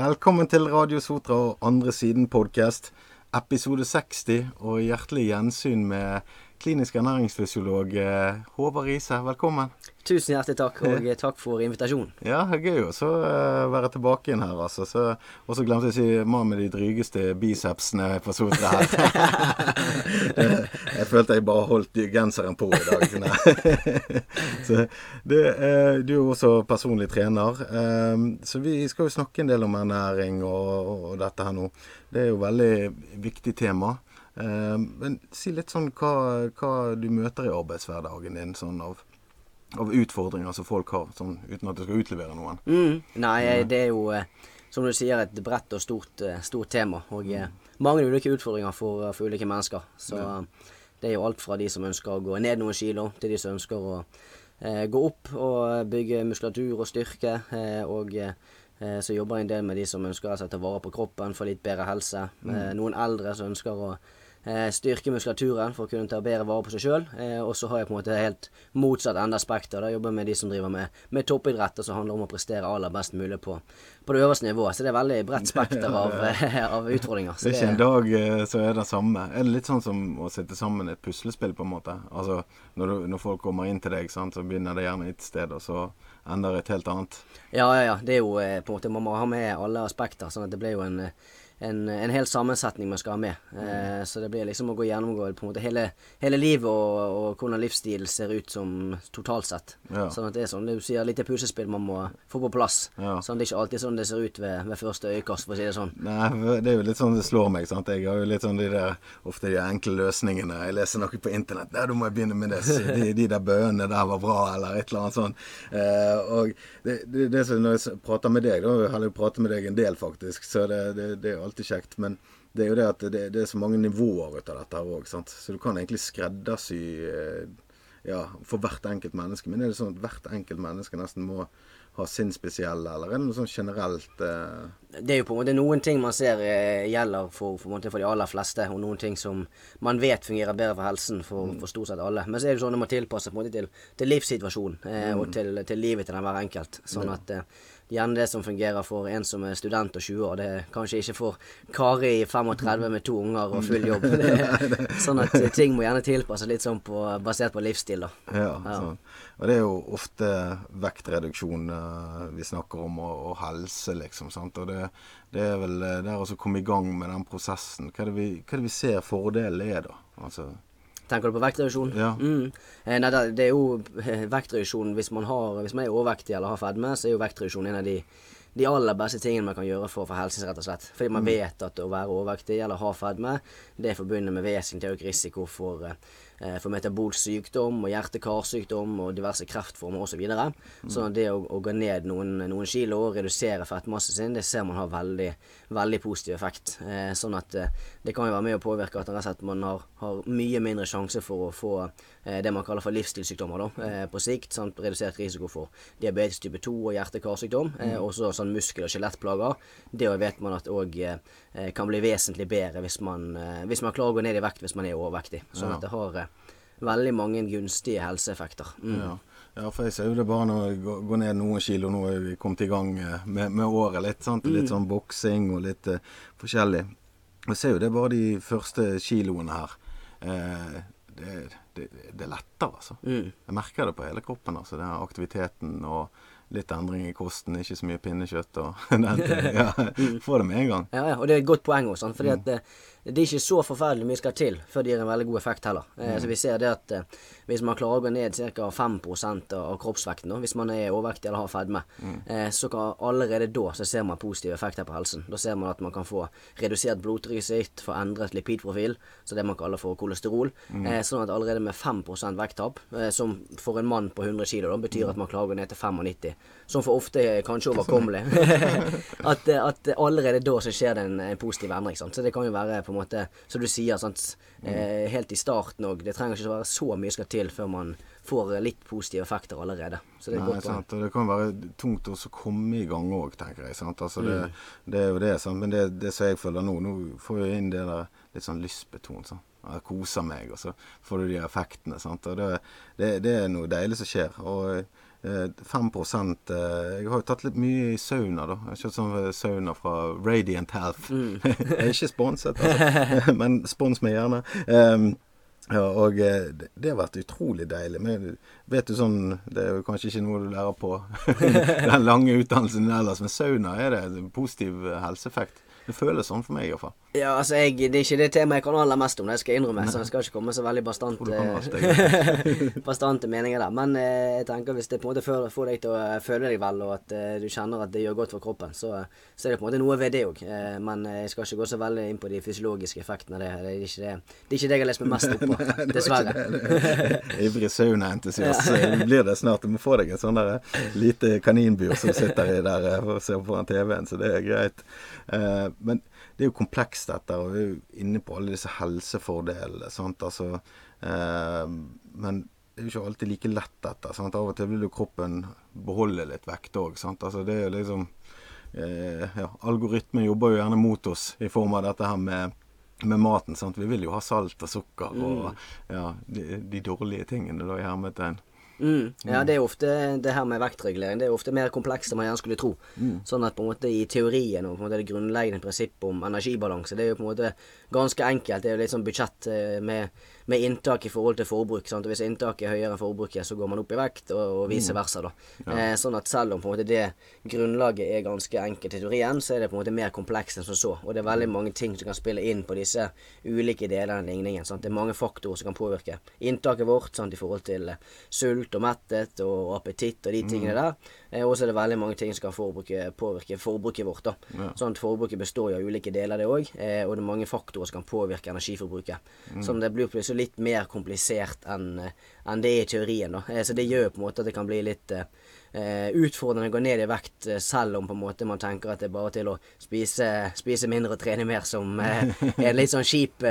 Velkommen til Radio Sotra og Andre Siden podkast, episode 60, og hjertelig gjensyn med klinisk ernæringsfysiolog eh, Håvard Riise. Velkommen. Tusen hjertelig takk, og eh, takk for invitasjonen. Ja, gøy å uh, være tilbake igjen her, altså. Så, og så glemte jeg å si mann med de drygeste bicepsene på Sotra her. jeg følte jeg bare holdt genseren på i dag. så det, du er jo også personlig trener, så vi skal jo snakke en del om ernæring og, og dette her nå. Det er jo veldig viktig tema. Eh, men si litt sånn hva, hva, du møter i arbeidshverdagen din sånn av, av utfordringer som folk har, sånn, uten at du skal utlevere noen. Mm. Nei, det er jo eh, som du sier et bredt og stort, eh, stort tema. Og mm. mange ulike utfordringer for, for ulike mennesker. Så ja. det er jo alt fra de som ønsker å gå ned noen kilo, til de som ønsker å eh, gå opp og bygge muskulatur og styrke. Eh, og eh, så jobber jeg en del med de som ønsker å ta vare på kroppen, få litt bedre helse. Mm. noen eldre som ønsker å eh, styrke muskulaturen for å kunne ta bedre vare på seg sjøl. Eh, og så har jeg på en måte helt motsatt ende av spekteret. Da jobber jeg med de som driver med, med og som handler om å prestere aller best mulig på, på det øverste nivået. Så det er veldig bredt spekter av, av, utfordringer. Så det er ikke en dag eh, så er det samme. Er det litt sånn som å sette sammen et puslespill, på en måte? Altså når, du, når folk kommer inn til deg, sant, så begynner det gjerne et sted, og så ender et helt annet. Ja, ja, ja. Det er jo eh, på en måte Man må ha med alle aspekter. sånn at det blir jo en en, en hel sammensetning man skal ha med. Eh, så det blir liksom å gå gjennomgå på en måte hele, hele livet og, og, hvordan livsstil ser ut som totalt sett. Ja. Sånn at det er sånn du sier, litt puslespill man må få på plass. Ja. Sånn, det er ikke alltid sånn det ser ut ved, ved første øyekast, for å si det sånn. Nei, det er jo litt sånn det slår meg. sant? Jeg har jo litt sånn de der ofte de enkle løsningene. Jeg leser noe på internett. Nei, da må jeg begynne med det. De, de der bøene der var bra, eller et eller annet sånt. Eh, og det, det, det som når jeg prater med deg, da har jeg jo pratet med deg en del, faktisk. Så det, det, det er alltid kjekt. Men det er jo det at det, det er så mange nivåer ut av dette her òg. Så du kan egentlig skreddersy eh, ja, for hvert enkelt menneske. Men er det sånn at hvert enkelt menneske nesten må ha sin spesielle, eller er det noe sånn generelt eh... Det er jo på en måte noen ting man ser eh, gjelder for, for, for, de aller fleste, og noen ting som man vet fungerer bedre for helsen for, for stort sett alle. Men så er det sånn at man tilpasser på en måte til, til livssituasjonen eh, mm. og til, til, livet til den hver enkelt. Sånn at eh, gjerne det som fungerer for en som er student og 20 år. Det er kanskje ikke for Kari i 35 med to unger og full jobb. Det er, sånn at ting må gjerne tilpasses litt sånn på, basert på livsstil, da. Ja, ja. Sånn. Og det er jo ofte vektreduksjon uh, vi snakker om, og, og, helse, liksom. sant? Og det, det er vel der det er å komme i gang med den prosessen. Hva er det vi, hva er det vi ser fordelen er, da? Altså Tenker du på vektreduksjon? Ja. Mm. Eh, nei, det er jo eh, vektreduksjon hvis man, har, hvis man er overvektig eller har fedme, så er jo vektreduksjon en av de, de aller beste tingene man kan gjøre for for helsen, rett og slett. Fordi man mm. vet at å være overvektig eller ha fedme, det er forbundet med vesentlig økt risiko for eh, for metabolsk sykdom og hjerte-karsykdom og diverse kreftformer osv. Så videre. mm. at det å, å, gå ned noen, noen kilo og redusere fettmassen sin, det ser man har veldig, veldig positiv effekt. Eh, sånn at eh, det kan jo være med å påvirke at, sett, man har, har, mye mindre sjanse for å få eh, det man kaller for livsstilssykdommer da, eh, på sikt. Samt redusert risiko for diabetes type 2 og hjerte-karsykdom. Eh, mm. også sånn muskel- og skjelettplager. Det vet man at òg kan bli vesentlig bedre hvis man, hvis man klarer å gå ned i vekt hvis man er overvektig. Sånn ja. at det har veldig mange gunstige helseeffekter. Mm. Ja. ja. for jeg ser jo det bare når jeg går ned noen kilo. Nå er vi kommet i gang eh, med, med året litt. sant? Litt mm. sånn boksing og litt uh, forskjellig. Jeg ser jo det bare de første kiloene her. Eh, det, det, det, er lettere, altså. Mm. Jeg merker det på hele kroppen. altså, Den aktiviteten og litt endring i kosten, ikke så mye pinnekjøtt og den ting. Ja, får det med en gang. Ja, ja, og det er et godt poeng òg, fordi mm. Det er ikke så forferdelig mye skal til før det gir en veldig god effekt heller. Eh, mm. så vi ser det at eh, hvis man klarer å gå ned ca. 5% av kroppsvekten, hvis man er overvektig eller har fedme, mm. eh, så kan allerede da så ser man positive effekter på helsen. Da ser man at man kan få redusert blodtrykket sitt, få endret lipidprofil, så det man kaller for kolesterol. Mm. Eh, sånn at allerede med 5 vekttap, eh, som for en mann på 100 kg, betyr mm. at man klarer å gå ned til 95, som for ofte er kanskje overkommelig, at, eh, at, allerede da så skjer det en, en positiv endring. Sant? Så det kan jo være på en måte, som du sier, sant, eh, helt i starten òg. Det trenger ikke å være så mye skal til før man får litt positive effekter allerede. Så det er Nei, godt sant, og det kan være tungt å komme i gang òg, tenker jeg. Sant? Altså, det, mm. det, er jo det, sant? men det, det som jeg føler nå, nå får jeg inn det der litt sånn lystbetont. Sånn. Jeg koser meg, og så får du de effektene. Sant? Og det, det, det er noe deilig som skjer. Og 5 eh, Jeg har jo tatt litt mye i sauna, da. Jeg har kjøpt sånn eh, sauna fra Radiant Health. jeg er ikke sponset, altså. men spons meg gjerne. Um, ja, og eh, det, det har vært utrolig deilig. Men vet du sånn Det er jo kanskje ikke noe du lærer på den lange utdannelsen ellers, men sauna er det en positiv helseeffekt. Det føles sånn for meg iallfall. Ja, altså, jeg, det er ikke det temaet jeg kan aller mest om, det skal jeg innrømme. Så jeg skal ikke komme så veldig bastante, bastante meninger der. Men eh, jeg tenker hvis det på en måte får deg til å føle deg vel, og at eh, du kjenner at det gjør godt for kroppen, så, så er det på en måte noe ved det òg. Eh, men eh, jeg skal ikke gå så veldig inn på de fysiologiske effektene av det. Det er ikke det, det, er ikke det jeg har lest meg mest opp på, dessverre. Ivrig saunaentusiast ja. blir det snart. Du må få deg et sånn lite kaninbur som sitter i der og ser på TV-en, så det er greit. Eh, men det er jo komplekst, dette, og vi er jo inne på alle disse helsefordelene. sant, altså, eh, Men det er jo ikke alltid like lett, dette. sant, Av og til vil jo kroppen beholde litt vekt òg. Altså, det er jo liksom eh, ja, Algoritmen jobber jo gjerne mot oss i form av dette her med med maten. sant? Vi vil jo ha salt og sukker og mm. ja, de, de, dårlige tingene, da, i hermetegn. Mm. Ja, det er ofte det her med vektregulering. Det er ofte mer komplekst enn man gjerne skulle tro. Mm. Sånn at på en måte i teorien og på en måte det grunnleggende prinsippet om energibalanse, det er jo på en måte ganske enkelt. Det er jo litt sånn budsjett eh, med med inntak i forhold til forbruk. Sant? Og hvis inntaket er høyere enn forbruket, så går man opp i vekt, og, og vice mm. versa. da. Ja. Eh, sånn at selv om på en måte det grunnlaget er ganske enkelt i teorien, så er det på en måte mer komplekst enn som så. Og det er veldig mange ting som kan spille inn på disse ulike delene av ligningen. Sant? Det er mange faktorer som kan påvirke inntaket vårt sant? i forhold til eh, sult og metthet og appetitt og de tingene mm. der. Eh, og så er det veldig mange ting som kan forbruke, påvirke forbruket vårt. da. Ja. Sånn at Forbruket består jo av ulike deler, det òg. Eh, og det er mange faktorer som kan påvirke energiforbruket. Mm. Sånn det blir plutselig litt mer komplisert enn eh, en det er i teorien. da. Eh, så det gjør på en måte at det kan bli litt uh, utfordrende å gå ned i vekt, selv om på en måte man tenker at det er bare til å spise, spise mindre og trene mer, som uh, er en litt sånn kjip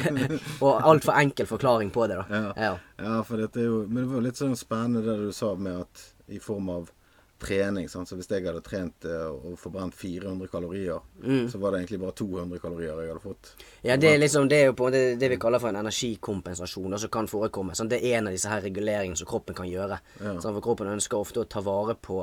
og altfor enkel forklaring på det. da. Ja, ja. ja for dette er jo Men det var litt sånn spennende det du sa med at i form av trening. Sant? Så hvis jeg hadde trent uh, og forbrent 400 kalorier, mm. så var det egentlig bare 200 kalorier jeg hadde fått. Ja, det er, liksom, det er jo på det, det vi kaller for en energikompensasjon, som kan forekomme. Sant? Det er en av disse her reguleringene som kroppen kan gjøre. Ja. For kroppen ønsker ofte å ta vare på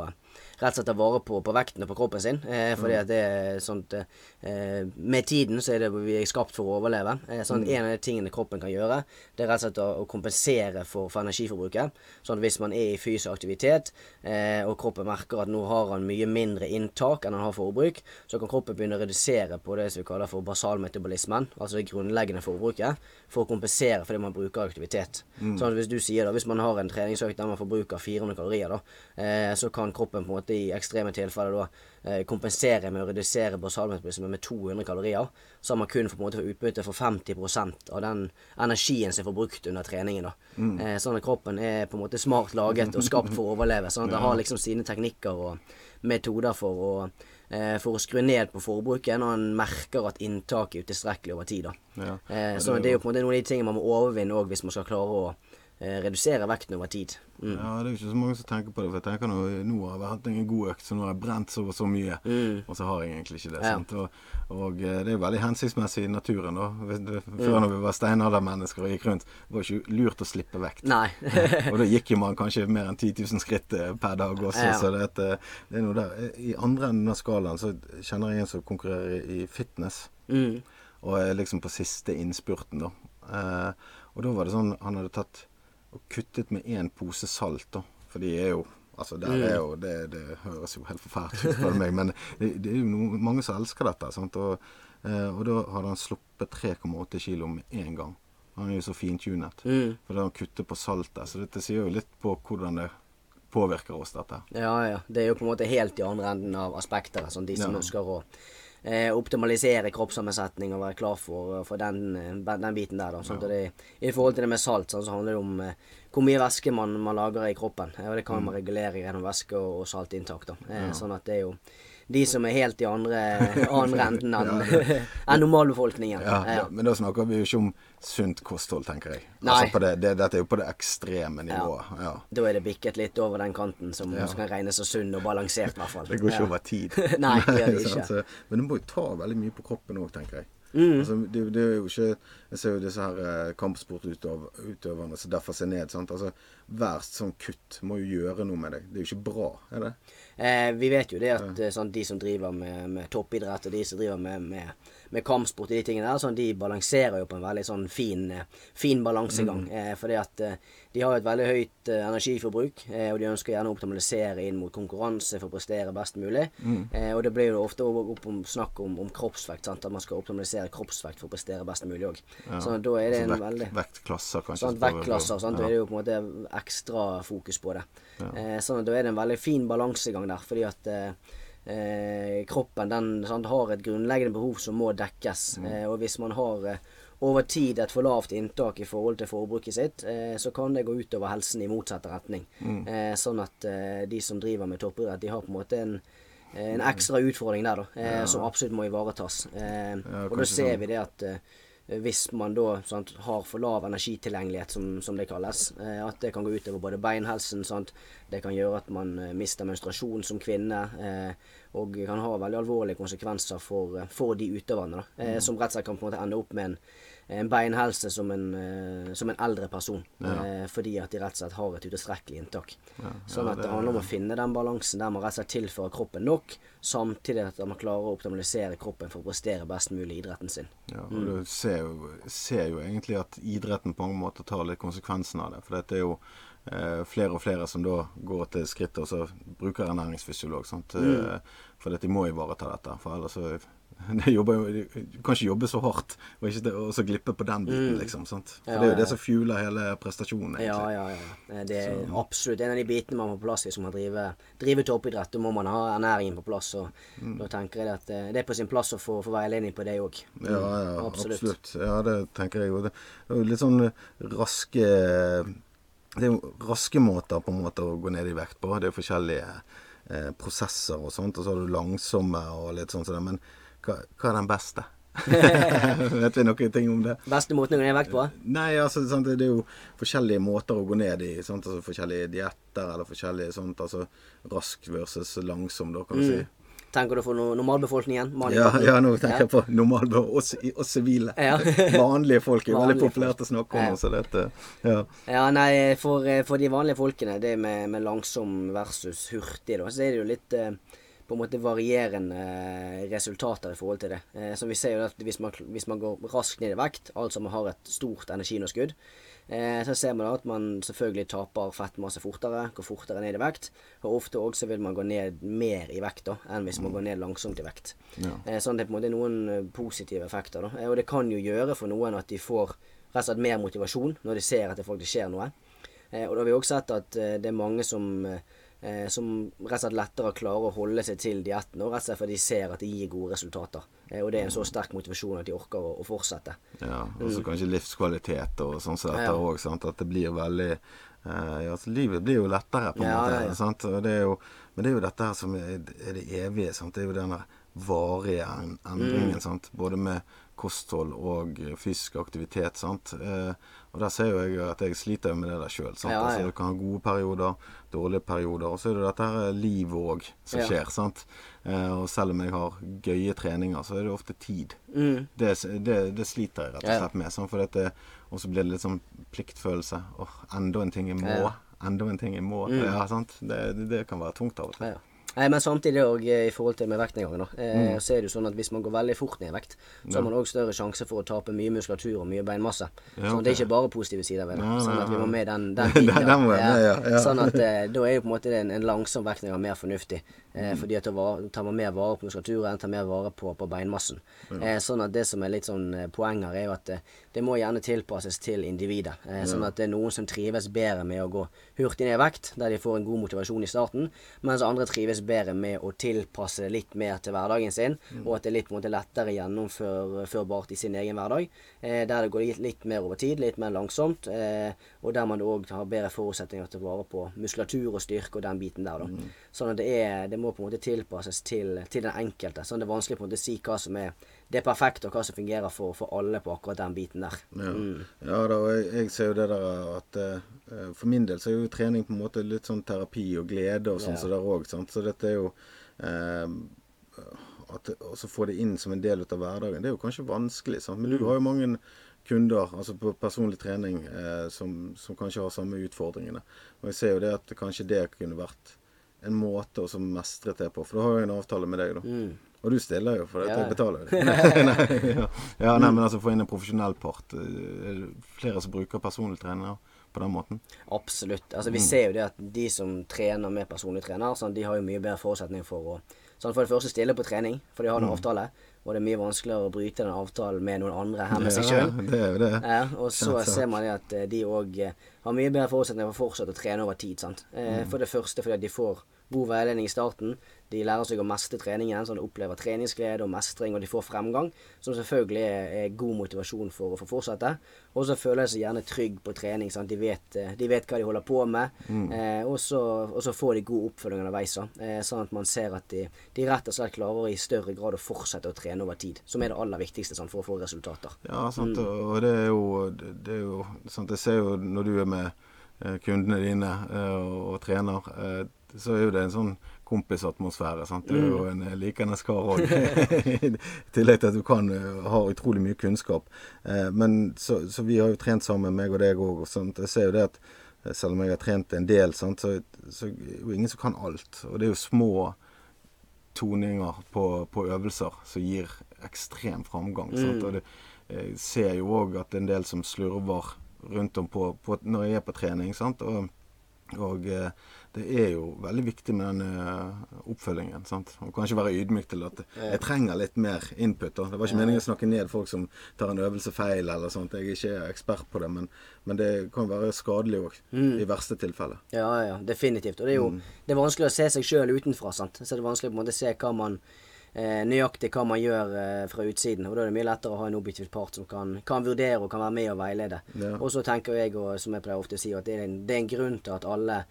rett og slett ta vare på, på vekten og på kroppen sin. Eh, fordi mm. at det er sånt eh, Med tiden så er det vi er skapt for å overleve. Eh, sånn mm. En av de tingene kroppen kan gjøre, det er rett og slett å, kompensere for, for, energiforbruket. Sånn at hvis man er i fysisk aktivitet, eh, og kroppen merker at nå har han mye mindre inntak enn han har forbruk, så kan kroppen begynne å redusere på det som vi kaller for basalmetabolismen, altså det grunnleggende forbruket, for å kompensere for det man bruker aktivitet. Mm. Sånn at hvis du sier da, hvis man har en treningsøkt der man forbruker 400 kalorier, da, eh, så kan kroppen på en måte i ekstreme tilfeller da eh, kompensere med å redusere basalmetabolisme med 200 kalorier. Så har man kun på en måte utbytte for 50% av den energien som er forbrukt under treningen. Mm. Eh, sånn at kroppen er på en måte smart laget og skapt for å overleve. Sånn at det har liksom sine teknikker og metoder for å eh, for å skru ned på forbruket når en merker at inntaket er utilstrekkelig over tid. Ja. Eh, så det er jo på en måte noen av de tingene man må overvinne òg hvis man skal klare å eh, redusere vekten over tid. Mm. Ja, det er jo ikke så mange som tenker på det. For jeg tenker nå, nå har jeg hatt en god økt, så nå har jeg brent så og så mye. Mm. Og så har jeg egentlig ikke det. Ja. Og, og, eh, det er veldig hensiktsmessig i naturen. da. Før mm. når vi var steinaldermennesker og gikk rundt, det var ikke lurt å slippe vekt. Nei. og da gikk jo man kanskje mer enn 10 000 skritt eh, per dag også, ja. så det, det, er noe der. I andre enden av skalaen så kjenner jeg en som konkurrerer i fitness. Mm. Og er liksom på siste innspurten, da. Eh, og da var det sånn Han hadde tatt og kuttet med én pose salt, da. For de er jo Altså, er jo, det, det høres jo helt forferdelig ut, spør meg, men det, det, er jo noen, mange som elsker dette. Sant? Og, eh, og da hadde han sluppet 3,8 kilo med en gang. Han er jo så fintunet. Mm. For han kutter på saltet. Så dette sier jo litt på hvordan det påvirker oss, dette. Ja, ja. Det er jo på en måte helt i andre enden av aspekter. Sånn de som ja. ønsker å optimalisere kroppssammensetning og være klar for, for den, eh, den, biten der. Sånn ja. det, I forhold til det med salt, sånn, så handler det om eh, hvor mye væske man, man lager i kroppen. og det kan man mm. regulere gjennom væske og, og saltinntak. Eh, ja. Sånn at det er jo de som er helt i andre, andre enden enn en normalbefolkningen. Ja, ja. Men da snakker vi jo ikke om sunt kosthold, tenker jeg. Altså det, det, dette er jo på det ekstreme nivået. Ja. Da er det bikket litt over den kanten som, ja. kan regnes som sunn og balansert, i hvert fall. Det går ikke over tid. Nei, det gjør det ikke. men du må jo ta veldig mye på kroppen òg, tenker jeg. Mm. Altså, det, det er jo ikke Jeg ser jo disse her eh, kampsportutøverne som derfor ser ned. sant? Altså, Hvert sånn kutt må jo gjøre noe med deg. Det er jo ikke bra, er det? Eh, vi vet jo det at eh, sånn, de som driver med, med toppidrett, og de som driver med, med, med kampsport og de tingene der, sånn, de balanserer jo på en veldig sånn fin, eh, fin balansegang. Eh, fordi at eh, de har et veldig høyt eh, energiforbruk, eh, og de ønsker gjerne å optimalisere inn mot konkurranse for å prestere best mulig. Eh, og det blir jo ofte om, snakk om, om kroppsvekt, sant? at man skal optimalisere kroppsvekt for å prestere best mulig òg. Så da er det en Altså, vekt, veldig vektklasser, kanskje. Sånn, vektklasser. Sant? Da er det jo på en måte ekstra fokus på det. Eh, sånn da er det en veldig fin balansegang der, fordi at eh, eh, kroppen den sant, har et grunnleggende behov som må dekkes. Eh, og hvis man har over tid et for lavt inntak i forhold til forbruket sitt, eh, så kan det gå utover helsen i motsatt retning. Eh, sånn at eh, de som driver med toppidrett, de har på en måte en en ekstra utfordring der, da, eh, som absolutt må ivaretas. Eh, og da ser sånn. vi det at hvis man da sant, har for lav energitilgjengelighet, som, som det kalles, at det kan gå utover både beinhelsen. Sant? Det kan gjøre at man mister menstruasjon som kvinne, eh, og kan ha veldig alvorlige konsekvenser for, for de utøverne. Da, eh, Som rett og slett kan på en måte ende opp med en, en beinhelse som en, uh, som en eldre person. Eh, fordi at de rett og slett har et utilstrekkelig inntak. sånn at det handler om å finne den balansen der man rett og slett tilfører kroppen nok, samtidig at man klarer å optimalisere kroppen for å prestere best mulig i idretten sin. Ja, og du ser jo, ser jo egentlig at idretten på mange måter tar litt konsekvensen av det. For dette er jo eh, flere og flere som da går til skrittet og så bruker ernæringsfysiolog. Sant? Eh, For de må ivareta dette. For ellers så jobber jo, Du kan ikke jobbe så hardt og, ikke, og så glippe på den biten, liksom. Sant? For Ja, det er jo det som fueler hele prestasjonen, egentlig. ja, ja. ja. Det er absolutt en av de bitene man må på plass hvis man driver, driver toppidrett. Da må man ha ernæringen på plass. Og da tenker jeg at eh, det er på sin plass å få, få veiledning på det òg. Ja, ja, absolutt. Ja, det tenker jeg jo. Jo litt sånn raske Det er jo raske måter på en måte å gå ned i vekt på. Det er forskjellige eh, prosesser og sånt. Og så har du langsomme og litt sånn som det. Men hva, hva er den beste? Vet vi noen ting om det? Beste måten å gå ned i vekt på? Nei, altså, sant, det er jo forskjellige måter å gå ned i. Sant? Altså, forskjellige dietter eller forskjellige sånt. Altså rask versus langsom, da, kan du si. Tenker du på no normalbefolkningen? Ja, ja, nå tenker jeg på normalbefolkningen, oss, oss sivile. Ja. Vanlige folk er veldig populært å snakke om. Ja. Så dette, ja. Ja, nei, for, eh, for de vanlige folkene, det med, med langsom versus hurtig, da, så er det jo litt eh, på en måte varierende eh, resultater i forhold til det. Eh, så vi ser jo at hvis man, hvis man går raskt ned i vekt, altså man har et stort energiunderskudd, eh, så ser man da at man selvfølgelig taper fettmasse fortere, går fortere ned i vekt, og ofte også vil man gå ned mer i vekt da, enn hvis man går ned langsomt i vekt. Ja. Eh, sånn det er på en måte noen eh, positive effekter. Da. Eh, Og det kan jo gjøre for noen at de får rett og slett mer motivasjon når de ser at det faktisk skjer noe. Eh, og da har vi også sett at det er mange som, eh, som rett og slett lettere klarer å holde seg til dietten, og rett og slett fordi de ser at det gir gode resultater. Eh, og det er en så sterk motivasjon at de orker å, å fortsette. ja. Og så kanskje livskvalitet og sånn som dette Ja. At det blir veldig eh, ja, altså, Livet blir jo lettere, på en Ja, måte. ja. Sant? Det jo, men det er jo dette her som er, er det evige. Sant? Det er jo denne varige en- endringen. Mm. Sant? Både med kosthold og eh, fysisk aktivitet. Sant? Og der ser jo jeg at jeg sliter med det der sjøl. Ja, ja. Altså, du kan ha gode perioder, dårlige perioder. Og så er det dette her livet òg som Ja. skjer. Sant? Eh, og selv om jeg har gøye treninger, så er det ofte tid. Mm. Det, det, det sliter jeg rett og slett med. Sånn, for dette, og så blir det litt sånn pliktfølelse. Åh, enda en ting jeg må. Ja. Enda en ting jeg må. Mm. Ja, sant? Det, det, det kan være tungt av og til. Ja, ja. Nei, men samtidig òg i forhold til med vektnedgangen, da. Eh, Mm. Så er det jo sånn at hvis man går veldig fort ned i vekt, så har man òg større sjanse for å tape mye muskulatur og mye beinmasse. Ja, Så det er ikke bare positive sider ved det. Sånn at vi må med den, den biten. den må med, ja, ja. Sånn at eh, da er jo på en måte en, en langsom vektnedgang mer fornuftig. Eh, Mm. fordi at da tar man mer vare på muskulaturen, tar mer vare på, på beinmassen. Eh, sånn at det som er litt sånn eh, poeng her, er jo at eh, det må gjerne tilpasses til individet. Eh, sånn at det er noen som trives bedre med å gå hurtig ned i vekt, der de får en god motivasjon i starten, mens andre trives bedre med å tilpasse litt mer til hverdagen sin, og at det er litt måte lettere gjennomførbart i sin egen hverdag, eh, der det går litt, litt mer over tid, litt mer langsomt, eh, og der man òg har bedre forutsetninger til å vare på muskulatur og styrke og den biten der, da. Sånn at det er Det må på en måte tilpasses til, til den enkelte. Sånn at det er vanskelig på en måte å si hva som er det er perfekt, og hva som fungerer for, for alle på akkurat den biten der. Ja, Mm. ja da, og jeg, jeg ser jo det der at uh, For min del så er jo trening på en måte litt sånn terapi og glede og sånn Ja. så der òg. Så dette er jo uh, at å få det inn som en del av hverdagen, det er jo kanskje vanskelig. Sant? Men du har jo mange kunder altså på personlig trening eh, som, som, kanskje har samme utfordringene. Og jeg ser jo det at kanskje det kunne vært en måte å mestre det på. For da har jeg en avtale med deg, da. Mm. Og du stiller jo, for dette ja. betaler jo. nei, ja. ja, nei, men altså få inn en profesjonell part. Eh, flere som bruker personlig trener på den måten? Absolutt. Altså Vi mm. ser jo det at de som trener med personlig trener, sånn, de har jo mye bedre forutsetning for å sånn, for det første stille på trening, for de har en mm. avtale. Og det er mye vanskeligere å bryte den avtalen med noen andre enn med seg sjøl. Ja, og så ser man det at eh, de òg eh, har mye bedre forutsetninger for å fortsette å trene over tid. sant? Mm. For det første fordi de får god veiledning i starten. De lærer seg å mestre treningen, så de opplever treningsglede og mestring, og de får fremgang. Som selvfølgelig er, god motivasjon for å få fortsette. Og så føler de seg gjerne trygg på trening. Sant? De, vet, eh, de vet hva de holder på med. Mm. Eh, og, så, får de god oppfølging underveis. Eh, sånn at man ser at de, de, rett og slett klarer i større grad å fortsette å trene over tid. Som er det aller viktigste sant, for å få resultater. Ja, sant. Mm. Og det er jo, det er jo sant? Jeg ser jo når du er med eh, kundene dine eh, og, og trener, så er jo det en sånn kompisatmosfære. sant? Du er jo mm. en likende kar òg. I tillegg til at du kan uh, ha utrolig mye kunnskap. Uh, men så, så, vi har jo trent sammen, meg og deg òg. Jeg ser jo det at eh, selv om jeg har trent en del, sant, så, så er jo ingen som kan alt. Og det er jo små toninger på, på øvelser som gir ekstrem framgang. Sant? Og det, jeg ser jo òg at det er en del som slurver rundt om på, på når jeg er på trening. sant? Og, og eh, det er jo veldig viktig med den uh, oppfølgingen. sant? Man kan ikke være ydmyk til at jeg trenger litt mer input. da. Det var ikke meningen å snakke ned folk som tar en øvelse feil eller sånt. Jeg er ikke ekspert på det, men, men det kan være skadelig òg. Mm. I verste tilfelle. Ja, ja, definitivt. Og det er jo mm. det er vanskelig å se seg sjøl utenfra. sant? Så det er vanskelig å på en måte se hva man eh, nøyaktig hva man gjør eh, fra utsiden. Og da er det mye lettere å ha en objektiv part som kan, kan vurdere og kan være med og veilede. Ja. Og så tenker jeg, og som jeg pleier ofte å si, at det er en, det er en grunn til at alle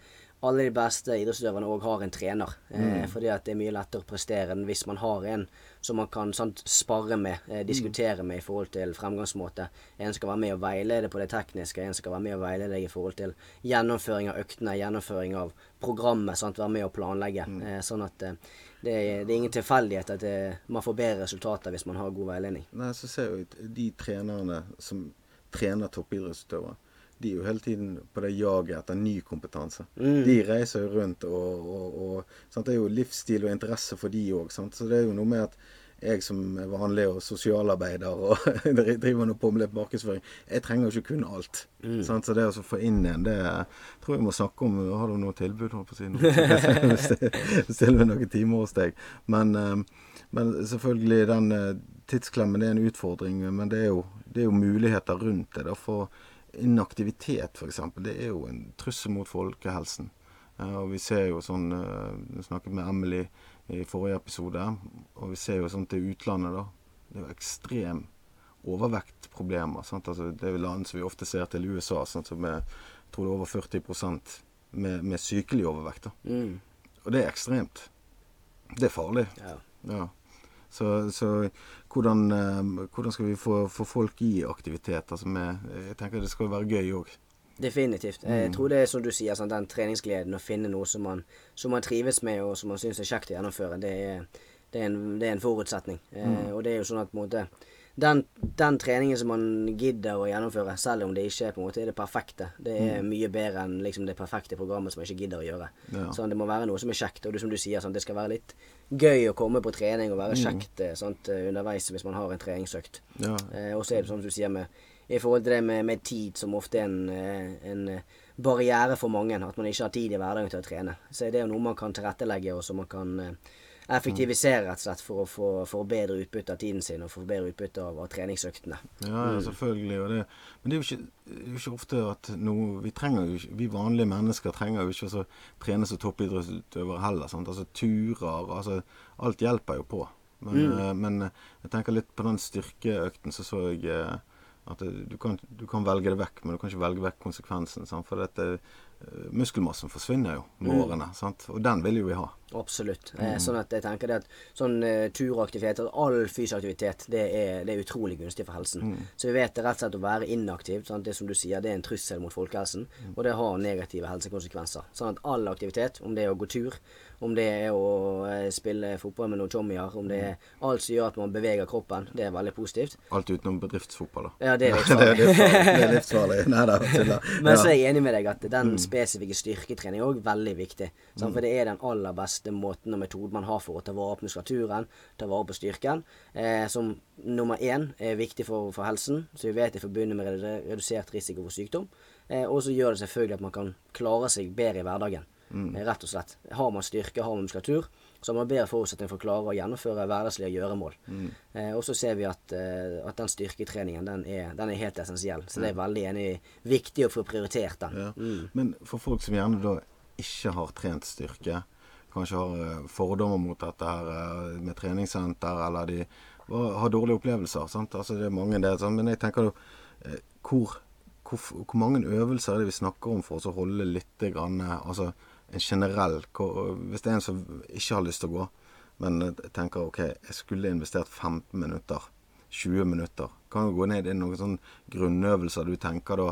alle de beste idrettsutøverne òg har en trener. Eh, mm. Eh, fordi at det er mye lettere å prestere enn hvis man har en som man kan sant, spare med, eh, diskutere med i forhold til fremgangsmåte. En skal være med og veilede på det tekniske, en skal være med og veilede i forhold til gjennomføring av øktene, gjennomføring av programmet. Sant, være med og planlegge. Mm. Eh, sånn at eh, det, er, det, er, ingen tilfeldighet at det, man får bedre resultater hvis man har god veiledning. Nei, så ser jeg ut de trenerne som trener toppidrettsutøvere de er jo hele tiden på det jaget etter ny kompetanse. Mm. De reiser jo rundt, og, og, og Det er jo livsstil og interesse for de òg. Så det er jo noe med at jeg som er vanlig og sosialarbeider og driver noe på med markedsføring, jeg trenger jo ikke kunne alt. Mm. Så det å få inn en, det tror jeg må snakke om. Har du noe tilbud? Holdt på å si Stille med noen timer hos deg. Men, eh, men selvfølgelig, den eh, tidsklemmen det er en utfordring. Men det er jo, det er jo muligheter rundt det. da, for Inaktivitet, f.eks., det er jo en trussel mot folkehelsen. og vi ser jo sånn Vi eh, snakket med Emily i forrige episode, og vi ser jo sånn til utlandet, da. Det er jo ekstrem overvektproblemer. Sant? Altså, det er jo land som vi ofte ser til USA, sånn som med, jeg tror det er over 40 med, med sykelig overvekt. Mm. Og det er ekstremt. Det er farlig. Ja. ja. Så, så hvordan, eh, hvordan, skal vi få, få, folk i aktivitet? Altså med, jeg tenker det skal være gøy òg. Definitivt. Jeg mm. tror det er som du sier, sånn, den treningsgleden å finne noe som man, som man, trives med og som man syns er kjekt å gjennomføre, det er, det er, en, det er en, forutsetning. Eh, mm. Eh, og det er jo sånn at på en måte den, den, treningen som man gidder å gjennomføre, selv om det ikke er på en måte er det perfekte, det er mm. mye bedre enn liksom, det perfekte programmet som man ikke gidder å gjøre. Ja. Sånn, det må være noe som er kjekt. Og det, som du sier, sånn, det skal være litt gøy å komme på trening og være mm. kjekt sånn, underveis hvis man har en treningsøkt. Ja. Eh, og så er det sånn som du sier med i forhold til det med, med tid, som ofte er en, eh, en, barriere for mange. At man ikke har tid i hverdagen til å trene. Så det er jo noe man kan tilrettelegge, og som man kan effektivisere rett og slett for å få for bedre utbytte av tiden sin og få bedre utbytte av, av treningsøktene. Ja, ja selvfølgelig. Det, men det er, jo ikke, er jo ikke ofte at noe, vi, trenger jo ikke, vi vanlige mennesker trenger jo ikke å trene som toppidrettsutøvere heller. Sant? Altså Turer altså Alt hjelper jo på. Men, mm. uh, men uh, jeg tenker litt på den styrkeøkten så så jeg uh, at du kan, du kan, velge det vekk, men du kan ikke velge vekk konsekvensen. Sant? For dette, eh, muskelmassen forsvinner jo med Mm. årene. sant? Og den vil jo vi ha. Absolutt. Mm. Eh, sånn at jeg tenker det at sånn eh, turaktivitet, og all fysisk aktivitet, det er, det er utrolig gunstig for helsen. Mm. Så vi vet det rett og slett å være inaktiv, sant? det som du sier, det er en trussel mot folkehelsen, og det har negative helsekonsekvenser. Sånn at all aktivitet, om det er å gå tur, om det er å eh, spille fotball med noen chommier, om det er alt som gjør at man beveger kroppen, det er veldig positivt. Alt utenom bedriftsfotball, da. Ja, det er livsfarlig. det er livsfarlig. Nei da, tuller. Men så er jeg enig med deg at den spesifikke styrketrening er òg veldig viktig. Sant? For det er den aller beste måten og metoden man har for å ta vare på muskulaturen, ta vare på styrken. Eh, som nummer én er viktig for, for helsen, så vi vet det er forbundet med redusert risiko for sykdom. Eh, og så gjør det selvfølgelig at man kan klare seg bedre i hverdagen. mm. rett og slett. Har man styrke, har man muskulatur, så har bedre forutsetning for å klare å gjennomføre hverdagslige gjøremål. Eh, og så ser vi at, eh, at den styrketreningen den er, den er helt essensiell. Så det er veldig enig viktig å få prioritert den. Ja. Men for folk som gjerne da ikke har trent styrke, kanskje har eh, fordommer mot dette her eh, med treningssenter, eller de har dårlige opplevelser. Sant? Altså det er mange det, sant? men jeg tenker da eh, hvor, hvor, hvor mange øvelser er det vi snakker om for å holde litt grann, altså en generell Hvis det er en som ikke har lyst til å gå, men tenker ok, jeg skulle investert 15 minutter, 20 minutter, kan jo gå ned i noen sånne grunnøvelser du tenker da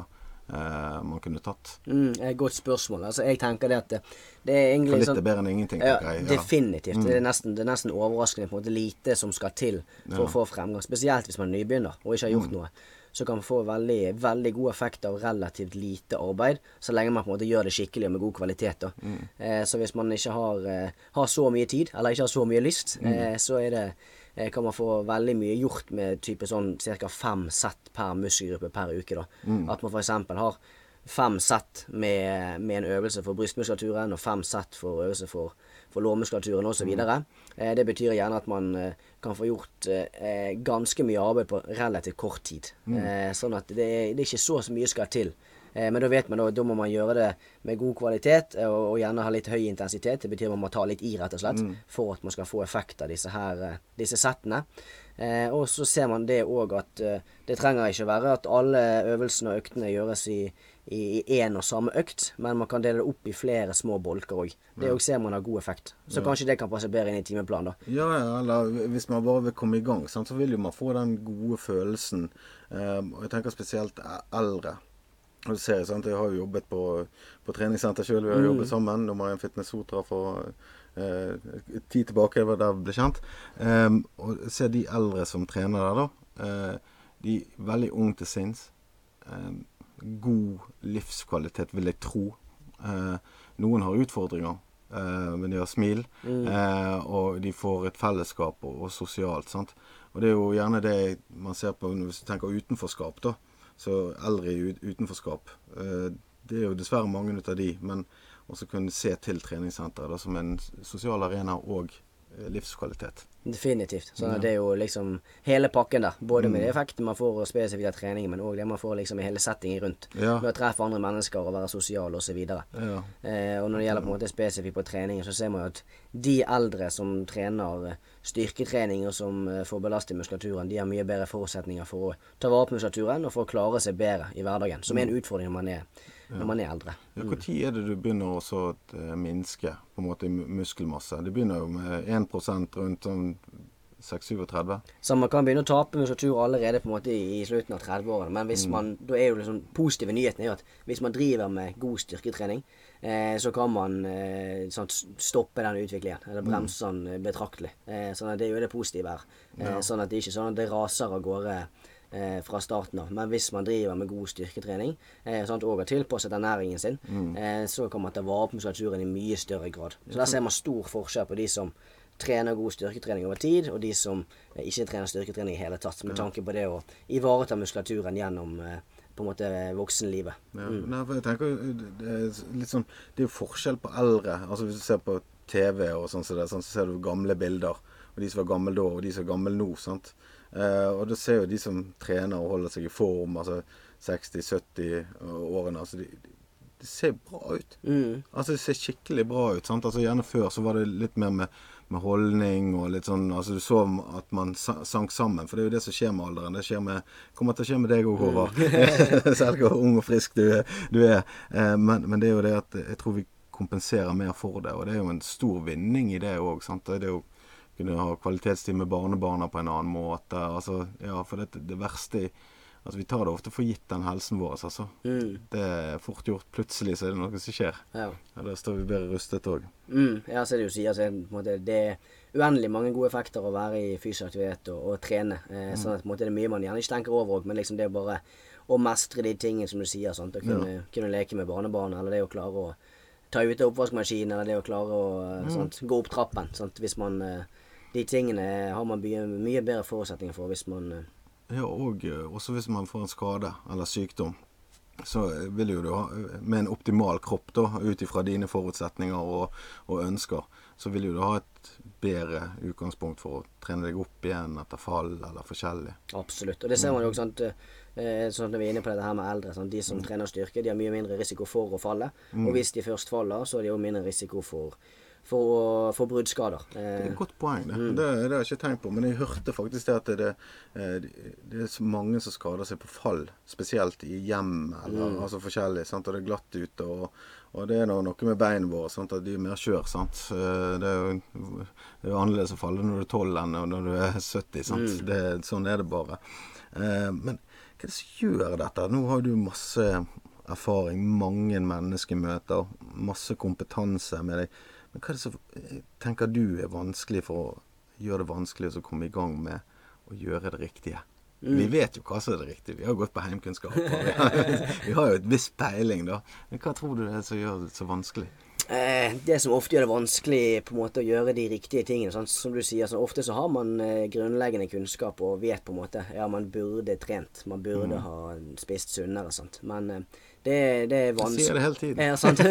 eh, man kunne tatt. Mm, godt spørsmål. Altså, jeg tenker det at det, det er For litt sånn er bedre enn ingenting, Ja, tenker jeg. Ja. Mm. definitivt. Det, er nesten, det er nesten overraskende på en måte lite som skal til for å få fremgang. Spesielt hvis man er nybegynner og ikke har Mm. gjort noe. Så kan man få veldig, veldig god effekt av relativt lite arbeid, så lenge man på en måte gjør det skikkelig og med god kvalitet. Mm. Eh, så hvis man ikke har, eh, har så mye tid, eller ikke har så mye lyst, Mm. eh, så det eh, kan man få veldig mye gjort med type sånn ca. fem sett per muskelgruppe per uke. da. Mm. At man f.eks. har fem sett med, med en øvelse for brystmuskulaturen og fem sett for øvelse for, for lårmuskulaturen osv. Mm. Eh, det betyr gjerne at man eh, kan få gjort eh, ganske mye arbeid på relativt kort tid. Mm. Eh, sånn at det, det er ikke så mye skal til. Eh, men da vet man da, da må man gjøre det med god kvalitet eh, og, og gjerne ha litt høy intensitet. Det betyr man må ta litt i, rett og slett, Mm. for at man skal få effekt av disse her, eh, disse settene. Eh, og så ser man det òg at eh, det trenger ikke å være at alle øvelsene og øktene gjøres i i én og samme økt, men man kan dele det opp i flere små bolker òg. Det òg ser man har god effekt. Så kanskje det kan passe bedre inn i timeplanen, da. Ja, ja, eller hvis man bare vil komme i gang, sant, så vil jo man få den gode følelsen. Um, og jeg tenker spesielt e- eldre. Og du ser, sant, Jeg har jo jobbet på, på treningssenter sjøl. Vi har jobbet sammen. Nummer én Fitness Sotra for eh, tid tilbake. Det var der vi ble kjent. Um, og se de eldre som trener der, da. eh, de er veldig unge til sinns. Um, god livskvalitet, vil jeg tro. Eh, noen har utfordringer, eh, men de har smil. Eh, og de får et fellesskap og, og sosialt. sant? Og det er jo gjerne det man ser på hvis du tenker utenforskap, da. Så eldre i utenforskap. Eh, det er jo dessverre mange ut av de, men også kunne se til treningssenteret som en sosial arena og livskvalitet. Definitivt. Så det er jo liksom hele pakken der. Både Mm. med de effektene man får spesifikt av trening, men òg det man får liksom i hele settingen rundt. Ja. Med å treffe andre mennesker og være sosial osv. Ja. Eh, og når det gjelder på en måte spesifikt på trening, så ser man jo at de eldre som trener eh, styrketrening og som eh, får belastet muskulaturen, de har mye bedre forutsetninger for å ta vare på muskulaturen og for å klare seg bedre i hverdagen. Som er en utfordring når man er, når man er eldre. Ja, Når er det du begynner å eh, minske på en måte muskelmasse? Det begynner jo med 1 rundt sånn 6-37. Så man kan begynne å tape muskulatur allerede på en måte i, slutten av 30-årene. Men Mm. hvis man, da er jo liksom positive nyheten er jo at hvis man driver med god styrketrening, eh, så kan man eh, sånn, stoppe den utviklingen. Eller Mm. bremse den eh, betraktelig. Eh, sånn at det er jo det positive her. Eh, Sånn at det ikke sånn at det raser av gårde. Eh, fra starten av. Men hvis man driver med god styrketrening eh, sant, og har tilpasset ernæringen sin, Mm. eh, så kan man ta vare på muskulaturen i mye større grad. Så der ser man stor forskjell på de som trener god styrketrening over tid, og de som eh, ikke trener styrketrening i hele tatt. Med tanke på det å ivareta muskulaturen gjennom eh, på en måte voksenlivet. Ja, jeg tenker det er litt sånn Det er jo forskjell på eldre. Altså Hvis du ser på TV og sånn, så, det, sånn, så ser du gamle bilder. Og de som var gamle da, og de som er gamle nå. sant? Eh, og du ser jo de som trener og holder seg i form, altså 60-70-årene. altså de, de det ser bra ut. Mm. Altså Det ser skikkelig bra ut. sant? Altså Gjerne før så var det litt mer med, med holdning og litt sånn altså Du så at man sank sammen. For det er jo det som skjer med alderen. Det skjer med, kommer til å skje med deg òg, Håvard. Selv hvor ung og frisk du, du er. Eh, Men, men det er jo det at jeg tror vi kompenserer mer for det. Og det er jo en stor vinning i det òg. Det er jo kunne ha kvalitetstid med barnebarna på en annen måte. Altså, ja, for det, det verste Altså, Vi tar det ofte for gitt, den helsen vår. altså. Mm. Det er fort gjort. Plutselig så er det noe som skjer. Ja. Ja, Da står vi bedre rustet òg. Mm, ja, så er det jo sier, altså, måte, det er uendelig mange gode effekter å være i fysisk aktivitet og, og trene. Eh, Sånn at på en måte, det er mye man gjerne ikke tenker over òg, men liksom det er bare å mestre de tingene som du sier. Sant? Å kunne, kunne leke med barnebarn, eller det å klare å ta ut oppvaskmaskinen, eller det å klare å mm. sant? gå opp trappen. Sant? Hvis man eh, De tingene har man mye, mye bedre forutsetninger for hvis man eh, Ja, og eh, også hvis man får en skade eller sykdom, så vil jo du ha Med en optimal kropp, da, ut ifra dine forutsetninger og, og ønsker, så vil jo du ha et bedre utgangspunkt for å trene deg opp igjen etter fall eller forskjellig. Absolutt. Og det ser man jo også sant, eh, sånn når vi er inne på dette her med eldre. Sant? De som trener styrke, de har mye mindre risiko for å falle. Og hvis de først faller, så er de jo mindre risiko for, for, å- for bruddskader. Det er Eh, et godt poeng, det. Det, det har jeg ikke tenkt på. Men jeg hørte faktisk det at det, eh, det er så mange som skader seg på fall. Spesielt i hjem eller altså forskjellig. Sant? Og det er glatt ute. Og, og det er noe med beina våre. Sant? At de er mer skjør. Sant? Eh, Det er jo, det er annerledes å falle når du er 12 enn når du er 70. Sant? Det, sånn er det bare. Eh, Men hva er det som gjør dette? Nå har du masse erfaring, mange mennesker møter, masse kompetanse med deg. Men hva er det som eh, tenker du er vanskelig for å gjøre det vanskelig å komme i gang med å gjøre det riktige? Vi vet jo hva som er det riktige. Vi har gått på heimkunnskap. Vi vi har jo et visst peiling, da. Men hva tror du det er som gjør det så vanskelig? Eh, det som ofte gjør det vanskelig på en måte å gjøre de riktige tingene. Sånn, som du sier, så Ofte så har man eh, grunnleggende kunnskap og vet på en måte Ja, man burde trent. Man burde ha spist sunnere. Sant? Men eh, det, det er Jeg vanskelig. sier det hele tiden. Ja, sant.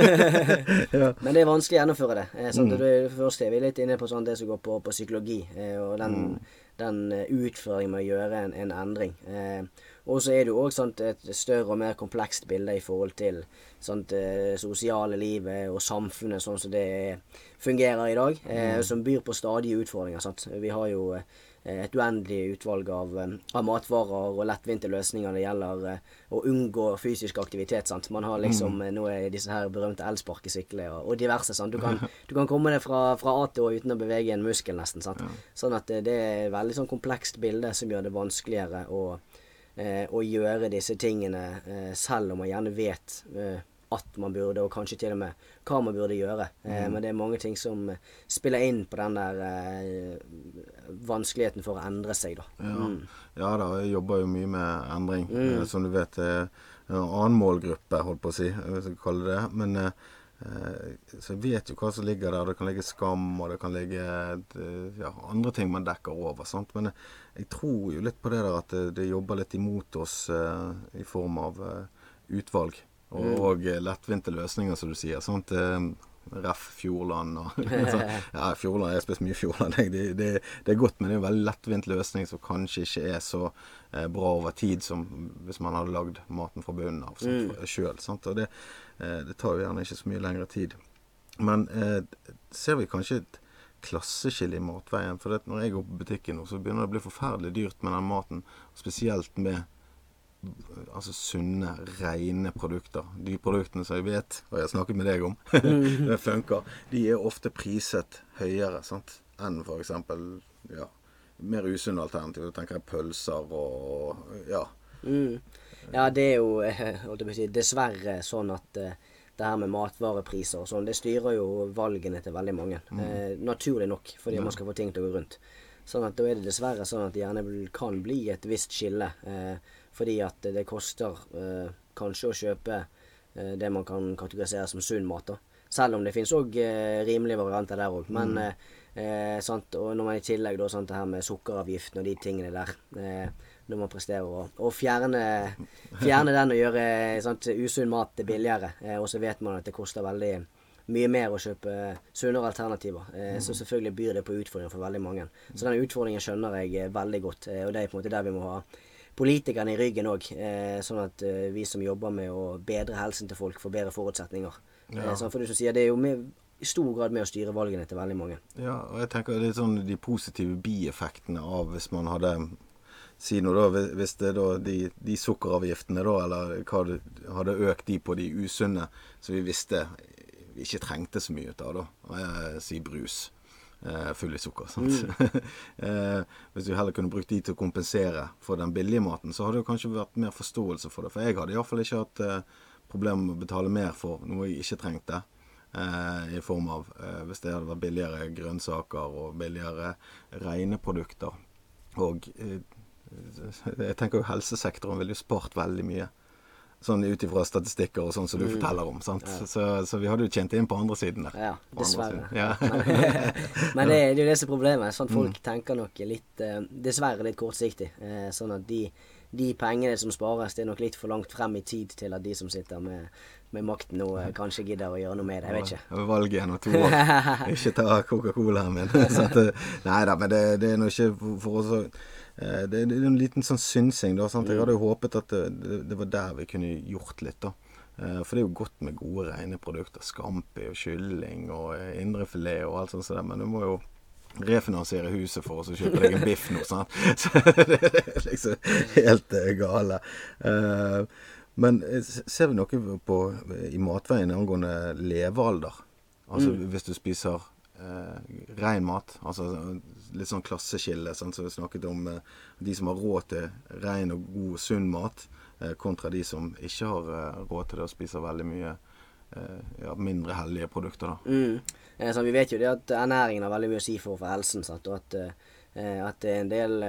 Men det er vanskelig å gjennomføre det. Eh, sant? Mm. det, første først er vi litt inne på sånn det som går på, på psykologi, eh, og den, den eh, utføringen med å gjøre en, en endring. Eh, og så er det jo òg et større og mer komplekst bilde i forhold til sant, det sosiale livet og samfunnet sånn som det fungerer i dag, eh, som byr på stadige utfordringer. Sant? Vi har jo et uendelig utvalg av, eh, av matvarer og lettvinte løsninger når det gjelder eh, å unngå fysisk aktivitet. Sant? Man har liksom mm. nå er disse her berømte elsparkesyklene og, og diverse. Sant? Du, kan, du kan komme deg fra, fra A til Å uten å bevege en muskel, nesten. Sant? Sånn at eh, det er et veldig sånn komplekst bilde som gjør det vanskeligere å, eh, å gjøre disse tingene eh, selv om man gjerne vet eh, at man burde, og kanskje til og med hva man burde gjøre. Mm. men det er mange ting som eh, spiller inn på den der eh, vanskeligheten for å endre seg, da. Ja, ja da, jeg jobber jo mye med endring. Mm. Som du vet, er en annen målgruppe, holdt på å si, hvis jeg kaller det. Men eh, eh, så jeg vet jo hva som ligger der. Det kan ligge skam, og det kan ligge eh, ja, andre ting man dekker over. Sant? Men jeg, jeg tror jo litt på det der at det, det jobber litt imot oss eh, i form av eh, utvalg. Og, og eh, lettvinte løsninger, som du sier. Sant? Eh, Ref. Fjordland og sånn. Ja, Fjordland, jeg har spist mye Fjordland. jeg. Det, det, det er godt, men det er en veldig lettvint løsning som kanskje ikke er så eh, bra over tid som hvis man hadde lagd maten fra bunnen av mm. sjøl. Og det, eh, det tar jo gjerne ikke så mye lengre tid. Men eh, ser vi kanskje et klasseskille i matveien? For når jeg går på butikken nå, så begynner det å bli forferdelig dyrt med den maten. Spesielt med altså sunne, rene produkter. De produktene som jeg vet, og jeg har snakket med deg om, det funker, de er ofte priset høyere sant? enn f.eks. Ja, mer usunne alternativer. Da tenker jeg pølser og ja. Mm. Ja, det er jo si, dessverre sånn at eh, det her med matvarepriser og sånn, det styrer jo valgene til veldig mange. Eh, naturlig nok, fordi man skal få ting til å gå rundt. Sånn at da er det dessverre sånn at det gjerne kan bli et visst skille. Eh, fordi at det koster eh, kanskje å kjøpe eh, det man kan kategorisere som sunn mat. da. Selv om det finnes òg eh, rimelige varianter der òg. Men eh, eh, sant, og når man i tillegg da sant, det her med sukkeravgiften og de tingene der Når man presterer å, å fjerne, fjerne den og gjøre sant, usunn mat billigere, eh, og så vet man at det koster veldig mye mer å kjøpe sunnere alternativer. Eh, Så selvfølgelig byr det på utfordringer for veldig mange. Så den utfordringen skjønner jeg veldig godt, og det er på en måte der vi må ha politikerne i ryggen òg. Eh, sånn at eh, vi som jobber med å bedre helsen til folk, får bedre forutsetninger. Ja. Eh, sånn for du som sier, Det er jo med, i stor grad med å styre valgene til veldig mange. Ja, og jeg tenker det er sånn de positive bieffektene av hvis man hadde Si noe da, hvis- det da de, de sukkeravgiftene da, eller hva det, hadde økt de på de usunne, så vi visste vi ikke trengte så mye ut av, da. Si brus. Eh, full i sukker. sant? eh, hvis du heller kunne brukt de til å kompensere for den billige maten, så hadde det kanskje vært mer forståelse for det. For jeg hadde iallfall ikke hatt eh, problemer med å betale mer for noe jeg ikke trengte. Eh, I form av eh, hvis det hadde vært billigere grønnsaker og billigere rene produkter. Og jeg tenker jo helsesektoren ville jo spart veldig mye. Sånn ut ifra statistikker og sånn som du forteller om. sant? Så, så vi hadde jo tjent inn på andre siden der. Ja, dessverre. Ja. Men det, det er jo det som er problemet. Sånn Mm. Folk tenker nok litt eh, Dessverre litt kortsiktig. Eh, sånn at de, de pengene som spares, det er nok litt for langt frem i tid til at de som sitter med, med makten nå, eh, kanskje gidder å gjøre noe med det. Jeg vet ikke. Valget igjen om to år. Ikke ta Coca-Colaen min. Så eh, nei da, men det, det er nå ikke for, oss å det, det er en liten sånn synsing. da, sant? Jeg hadde jo håpet at det, det, var der vi kunne gjort litt. da. Eh, For det er jo godt med gode, rene produkter. Scampi og kylling og eh, indrefilet og alt sånt. Men du må jo refinansiere huset for oss og kjøpe deg en biff nå. sant? Så det er liksom helt eh, gale. Eh, Men eh, ser vi noe på, i matveien angående levealder? Altså hvis du spiser eh, ren mat, altså litt sånn klasseskille, sånn som vi snakket om eh, de som har råd til ren og god, sunn mat, eh, kontra de som ikke har eh, råd til det og spiser veldig mye ja, mindre hellige produkter. da. Mm. Så vi vet jo det at ernæringen har veldig mye å si for, for helsen. Sant? Og at, at det er en del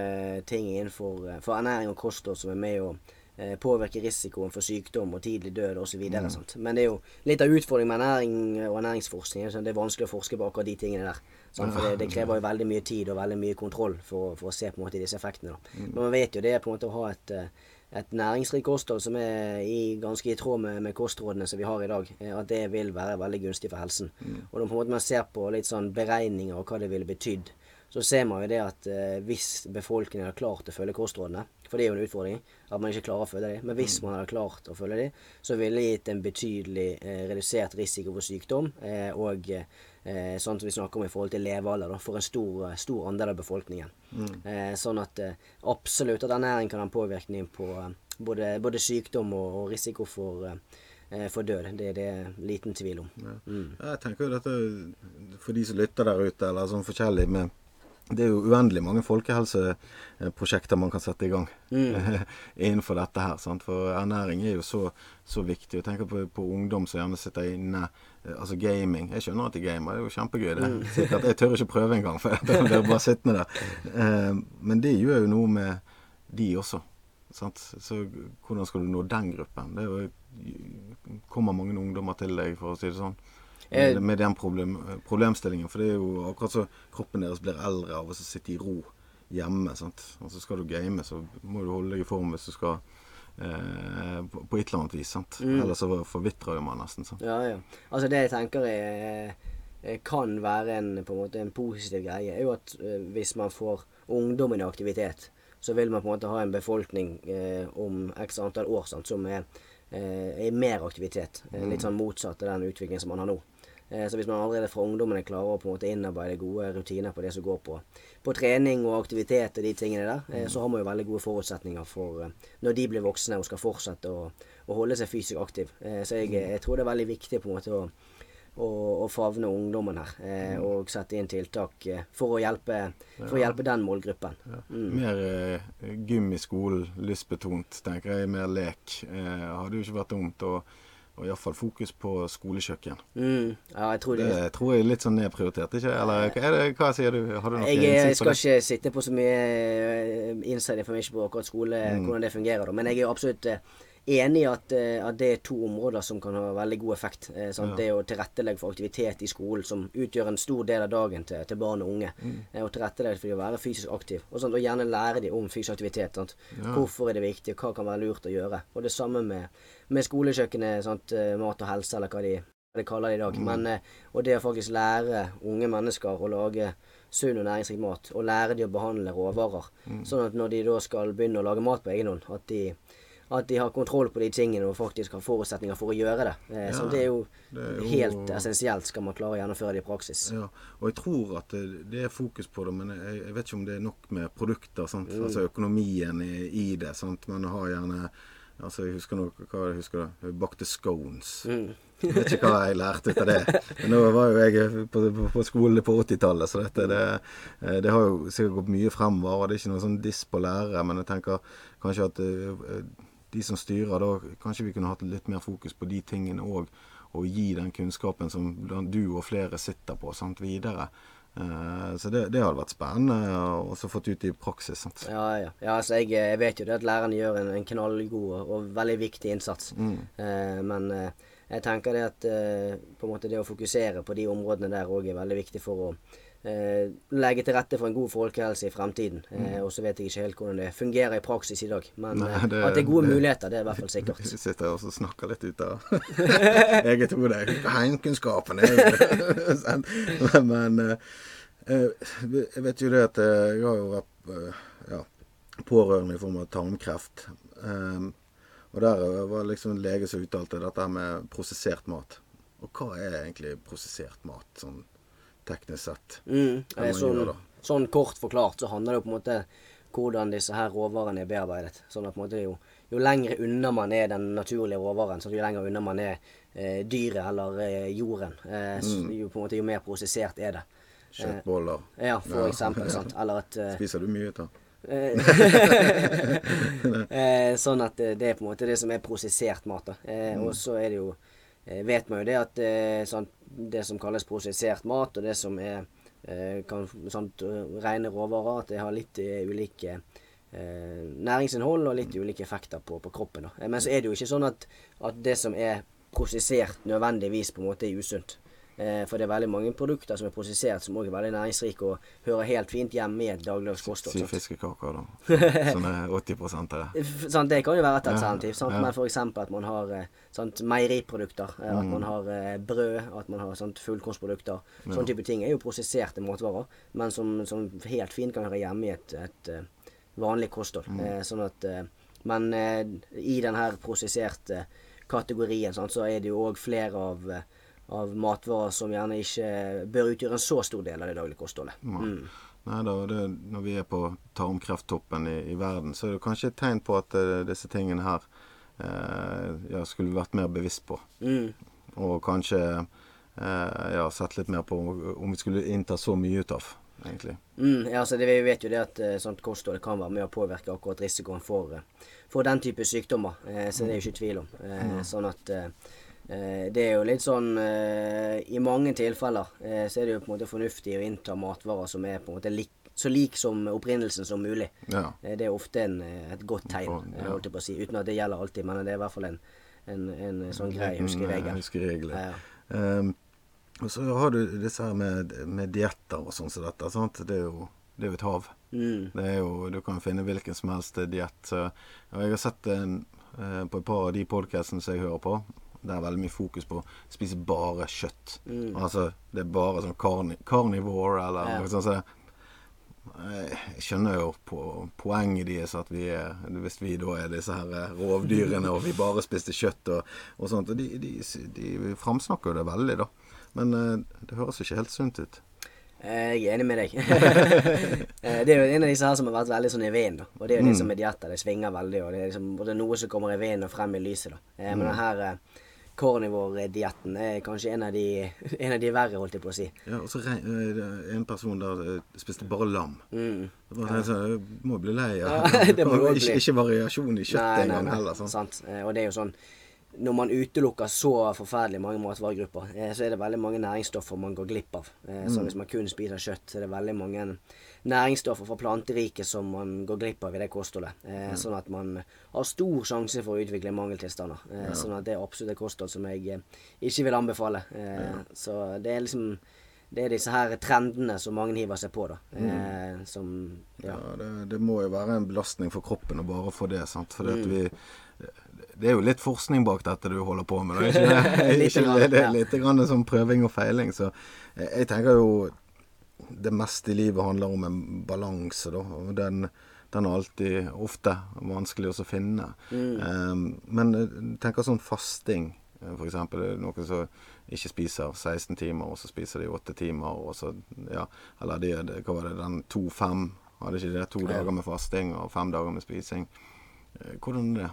ting innenfor for ernæring og kosthold som er med å eh, påvirke risikoen for sykdom og tidlig død osv. Mm. Men det er jo litt av utfordringen med ernæring og ernæringsforskning. Så det er vanskelig å forske på akkurat de tingene der. Sant? For det, det krever jo veldig mye tid og veldig mye kontroll for, for å se på en måte disse effektene. Da. Men man vet jo det på en måte å ha et eh, et næringsrikt kosthold som er i, ganske i tråd med, med kostrådene som vi har i dag, eh, at det vil være veldig gunstig for helsen. Og når på en måte man ser på litt sånn beregninger og hva det ville betydd, så ser man jo det at eh, hvis befolkningen har klart å følge kostrådene, for det er jo en utfordring at man ikke klarer å følge dem, men hvis man hadde klart å følge dem, så ville det gitt en betydelig eh, redusert risiko for sykdom, eh, og eh, sånn som vi snakker om i forhold til levealder, da, for en stor, eh, stor andel av befolkningen. Eh, sånn at eh, absolutt at ernæring kan ha en påvirkning på både, både sykdom og, og risiko for, for død. Det, er det liten tvil om. Mm. Jeg tenker jo dette for de som lytter der ute, eller sånn forskjellig med Det er jo uendelig mange folkehelseprosjekter man kan sette i gang innenfor dette her. Sant? For ernæring er jo så, så viktig. Jeg tenker på, på ungdom som gjerne sitter inne. eh, Altså gaming. Jeg skjønner at de gamer, det er jo kjempegøy. det. Sikkert, jeg tør ikke prøve engang, for jeg blir bare sittende der. Eh, Men det gjør jo noe med de også. Sant? Så hvordan skal du nå den gruppen? Det jo, kommer mange ungdommer til deg, for å si det sånn. Eh, Med, med den problem, problemstillingen. For det er jo akkurat så kroppen deres blir eldre av å sitte i ro hjemme. Sant? Og så skal du game, så må du holde deg i form hvis du skal eh, på, på et eller annet vis. Sant? Ellers så forvitrer man nesten. Sant? Ja, ja. Altså det jeg tenker er, eh, kan være en, på en, måte, en positiv greie, er jo at eh, hvis man får ungdommen i aktivitet, så vil man på en måte ha en befolkning eh, om x antall år sant, som er, i mer aktivitet. Litt sånn motsatt av den utviklingen som man har nå. Eh, Så hvis man allerede fra ungdommene klarer å på en måte innarbeide gode rutiner på det som går på, på trening og aktivitet og de tingene der, eh, så har man jo veldig gode forutsetninger for eh, når de blir voksne og skal fortsette å, å holde seg fysisk aktiv. Så jeg, jeg tror det er veldig viktig på en måte å, å, å favne ungdommen her eh, og sette inn tiltak for å hjelpe, for å hjelpe den målgruppen. Mer eh, gym i skolen, lystbetont, tenker jeg. Mer lek. Har hadde jo ikke vært dumt. Og, og iallfall fokus på skolekjøkken. Mm, ja, jeg tror det, Det tror jeg er litt sånn nedprioritert, ikke? Eller hva, er det, hva sier du? Har du noe Jeg, jeg det? Jeg skal ikke sitte på så mye eh, inside information på akkurat skole, Mm. hvordan det fungerer, da. men jeg er absolutt eh, enig i at, eh, at det er to områder som kan ha veldig god effekt. Eh, sant? Det å tilrettelegge for aktivitet i skolen, som utgjør en stor del av dagen til, til barn og unge. Mm. Eh, og tilrettelegge for de å være fysisk aktiv. Og, og gjerne lære dem om fysisk aktivitet. Sant? Hvorfor er det viktig, hva kan være lurt å gjøre. Og det samme med, med skolekjøkkenet, sant? eh, mat og helse, eller hva de det kaller det i dag. Men, eh, og det å faktisk lære unge mennesker å lage sunn og næringsrik mat, og lære de å behandle råvarer, sånn at når de da skal begynne å lage mat på egen hånd, at de, at de har kontroll på de tingene og faktisk har forutsetninger for å gjøre det. Eh, så det er jo, det er jo- helt essensielt skal man klare å gjennomføre det i praksis. Ja, og jeg tror at det, det er fokus på det, men jeg, jeg vet ikke om det er nok med produkter. Sant? Altså økonomien i, i det. Sant? Man har gjerne Altså, jeg husker noe, hva jeg husker da? Bakte scones. Jeg vet ikke hva jeg lærte ut av det. Men nå var jo jeg på, på, på skole på 80-tallet, så dette, det, eh, det har jo sikkert gått mye fremover. Og det er ikke noe sånn diss på lærere, men jeg tenker kanskje at eh, de som styrer da, kanskje vi kunne hatt litt mer fokus på de tingene òg. Og gi den kunnskapen som du og flere sitter på, sant, videre. Eh, Så det, det hadde vært spennende å også fått ut i praksis. Sant? Ja, ja. ja altså jeg, jeg vet jo det at lærerne gjør en, en knallgod og, veldig viktig innsats. Eh, men eh, jeg tenker det at eh, på en måte det å fokusere på de områdene der òg er veldig viktig for å eh, legge til rette for en god folkehelse i fremtiden. Eh, og så vet jeg ikke helt hvordan det fungerer i praksis i dag. Men Nei, eh, det- at det er gode det- muligheter, det er i hvert fall sikkert. Vi sitter og snakker litt ut av eget hode. Heimkunnskapen er jo Men, men eh, jeg vet jo det at eh, jeg har jo vært eh, ja, pårørende i form av tarmkreft. Um, og der var liksom en lege som uttalte dette med prosessert mat. Og hva er egentlig prosessert mat, sånn teknisk sett? Mm, eh, sånn, sånn kort forklart så handler det jo på en måte hvordan disse her råvarene er bearbeidet. Sånn at på en måte jo, jo lengre unna man er den naturlige råvaren, så jo lenger unna man er eh, dyret eller eh, jorden, eh, Mm. jo, på en måte, jo mer prosessert er det. Kjøttboller. Ja, for Ja. eksempel. Sant? Eller at eh, Spiser du mye da? eh, sånn at eh, det er på en måte det som er prosessert mat. da. Mm. Og så er det jo eh, Vet man jo det at eh, sånn, det som kalles prosessert mat, og det som er eh, kan, sånt, eh, rene råvarer, at det har litt eh, ulike næringsinnhold og litt ulike effekter på, på kroppen. da. Men så er det jo ikke sånn at, at det som er prosessert, nødvendigvis på en måte er usunt. Eh, for det er veldig mange produkter som er prosessert som også er veldig næringsrike og hører helt fint hjemme i et dagligdags kosthold. Si fiskekaker, da. Som er 80 av det. Sånn, det kan jo være et alternativ. Sant? ja. Men f.eks. at man har sånt, meieriprodukter. eh, Mm. At man har eh, brød, at man har sant, fullkornsprodukter. Sånne type ting er jo prosesserte matvarer, men som, som helt fint kan høre hjemme i et, et eh, vanlig kosthold. Mm. Eh, sånn at, eh, men eh, i denne prosesserte kategorien sant, så er det jo òg flere av, eh, av matvarer som gjerne ikke bør utgjøre en så stor del av det daglige kostholdet. Mm. Nei da, det, Når vi er på tarmkrefttoppen i, i verden, så er det kanskje et tegn på at uh, disse tingene her uh, ja, skulle vi vært mer bevisst på. Mm. Og kanskje uh, ja, sett litt mer på om vi skulle innta så mye ut av, egentlig. Mm, ja, altså det, Vi vet jo det at sånt kosthold kan være med å påvirke akkurat risikoen for, for den type sykdommer. Så det er jo ikke tvil om. Sånn at det er jo litt sånn eh, I mange tilfeller eh, så er det jo på en måte fornuftig å innta matvarer som er på en måte lik, så lik som opprinnelsen som mulig. Ja. Eh, det er ofte en, eh, et godt tegn, eh, holdt jeg på å si. Uten at det gjelder alltid, men det er i hvert fall en, en, en sånn grei huskeregel. Huskeregel. Ja, ja. Um, og så har du disse her med, med dietter og sånn som dette. Sant? Det, er jo, det er jo et hav. Mm. Det jo, du kan finne hvilken som helst diett. jeg har sett en, eh, på et par av de podkastene som jeg hører på, det er veldig mye fokus på å spise bare kjøtt. Altså det er bare sånn carni carnivore eller Mm. Ja. noe sånt. Så jeg skjønner jo på poenget deres at vi er Hvis vi da er disse her eh, rovdyrene og vi bare spiste kjøtt og, og sånt og de, de, de framsnakker jo det veldig, da. Men eh, det høres jo ikke helt sunt ut. Jeg er enig med deg. Eh, det er jo en av disse her som har vært veldig sånn i vinden. Og det er jo det som er dietter. Det svinger veldig. Og det er, liksom, og det er noe som kommer i vinden og frem i lyset. da. Men det her carnivore-dietten er kanskje en av, de, en av de verre, holdt jeg på å si. Ja, og så eh, en person der eh, spiste bare lam. Mm. Det var sånn, du må bli lei av Ja, det må ikke, bli. ikke variasjon i kjøttet engang heller. Sånn. Sant. Eh, Og det er jo sånn når man utelukker så forferdelig mange matvaregrupper, så er det veldig mange næringsstoffer man går glipp av. Så Mm. Hvis man kun spiser kjøtt, så er det veldig mange næringsstoffer fra planteriket som man går glipp av i det kostholdet. Eh, Mm. Sånn at man har stor sjanse for å utvikle mangeltilstander. Eh, Sånn at det er absolutt et kosthold som jeg eh, ikke vil anbefale. Eh, Så det er liksom det er disse her trendene som mange hiver seg på, da. Eh, som ja. Ja, det, det må jo være en belastning for kroppen å bare få det. sant? Fordi Mm. at vi det er jo litt forskning bak dette du holder på med. Da, ikke det? Ikke, det, det er litt grann som prøving og feiling. Så jeg, jeg tenker jo det meste i livet handler om en balanse, da. Og den, den er alltid ofte vanskelig å finne. Eh, men tenk tenker sånn fasting, f.eks. Noen som ikke spiser 16 timer, og så spiser de 8 timer, og så Ja, eller de, de, hva var det, den 2-5, hadde ikke det? To Ja. dager med fasting og fem dager med spising. Eh, Hvordan er det?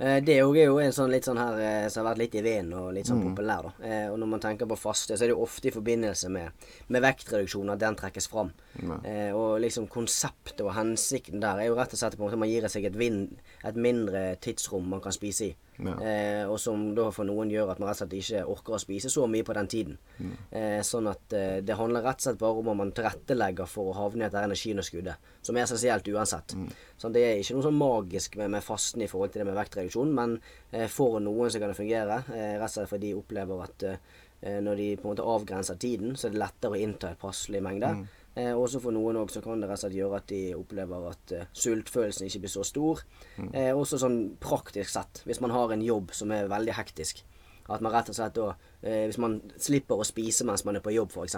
Eh, Det jo- er jo en sånn litt sånn her eh, som har vært litt i vinden og litt Mm. sånn populær, da. Eh, Og når man tenker på faste, så er det jo ofte i forbindelse med, med vektreduksjon at den trekkes fram. Mm. Eh, og liksom konseptet og hensikten der er jo rett og slett på en måte at man gir seg et, vind, et mindre tidsrom man kan spise i. Ja. Eh, og som da for noen gjør at man rett og slett ikke orker å spise så mye på den tiden. Mm. Eh, sånn at eh, det handler rett og slett bare om at man tilrettelegger for å havne i dette energiunderskuddet, som er essensielt uansett. Mm. Sånn, det er ikke noe sånn magisk med, med fasten i forhold til det med vektreduksjon, men eh, for noen så kan det fungere. Eh, rett og slett fordi de opplever at eh, når de på en måte avgrenser tiden, så er det lettere å innta et passelig mengde. Mm. Eh, også for noen også så kan det rett og slett gjøre at de opplever at eh, sultfølelsen ikke blir så stor. Mm. Eh, også sånn praktisk sett, hvis man har en jobb som er veldig hektisk. At man rett og slett da, eh, Hvis man slipper å spise mens man er på jobb, f.eks.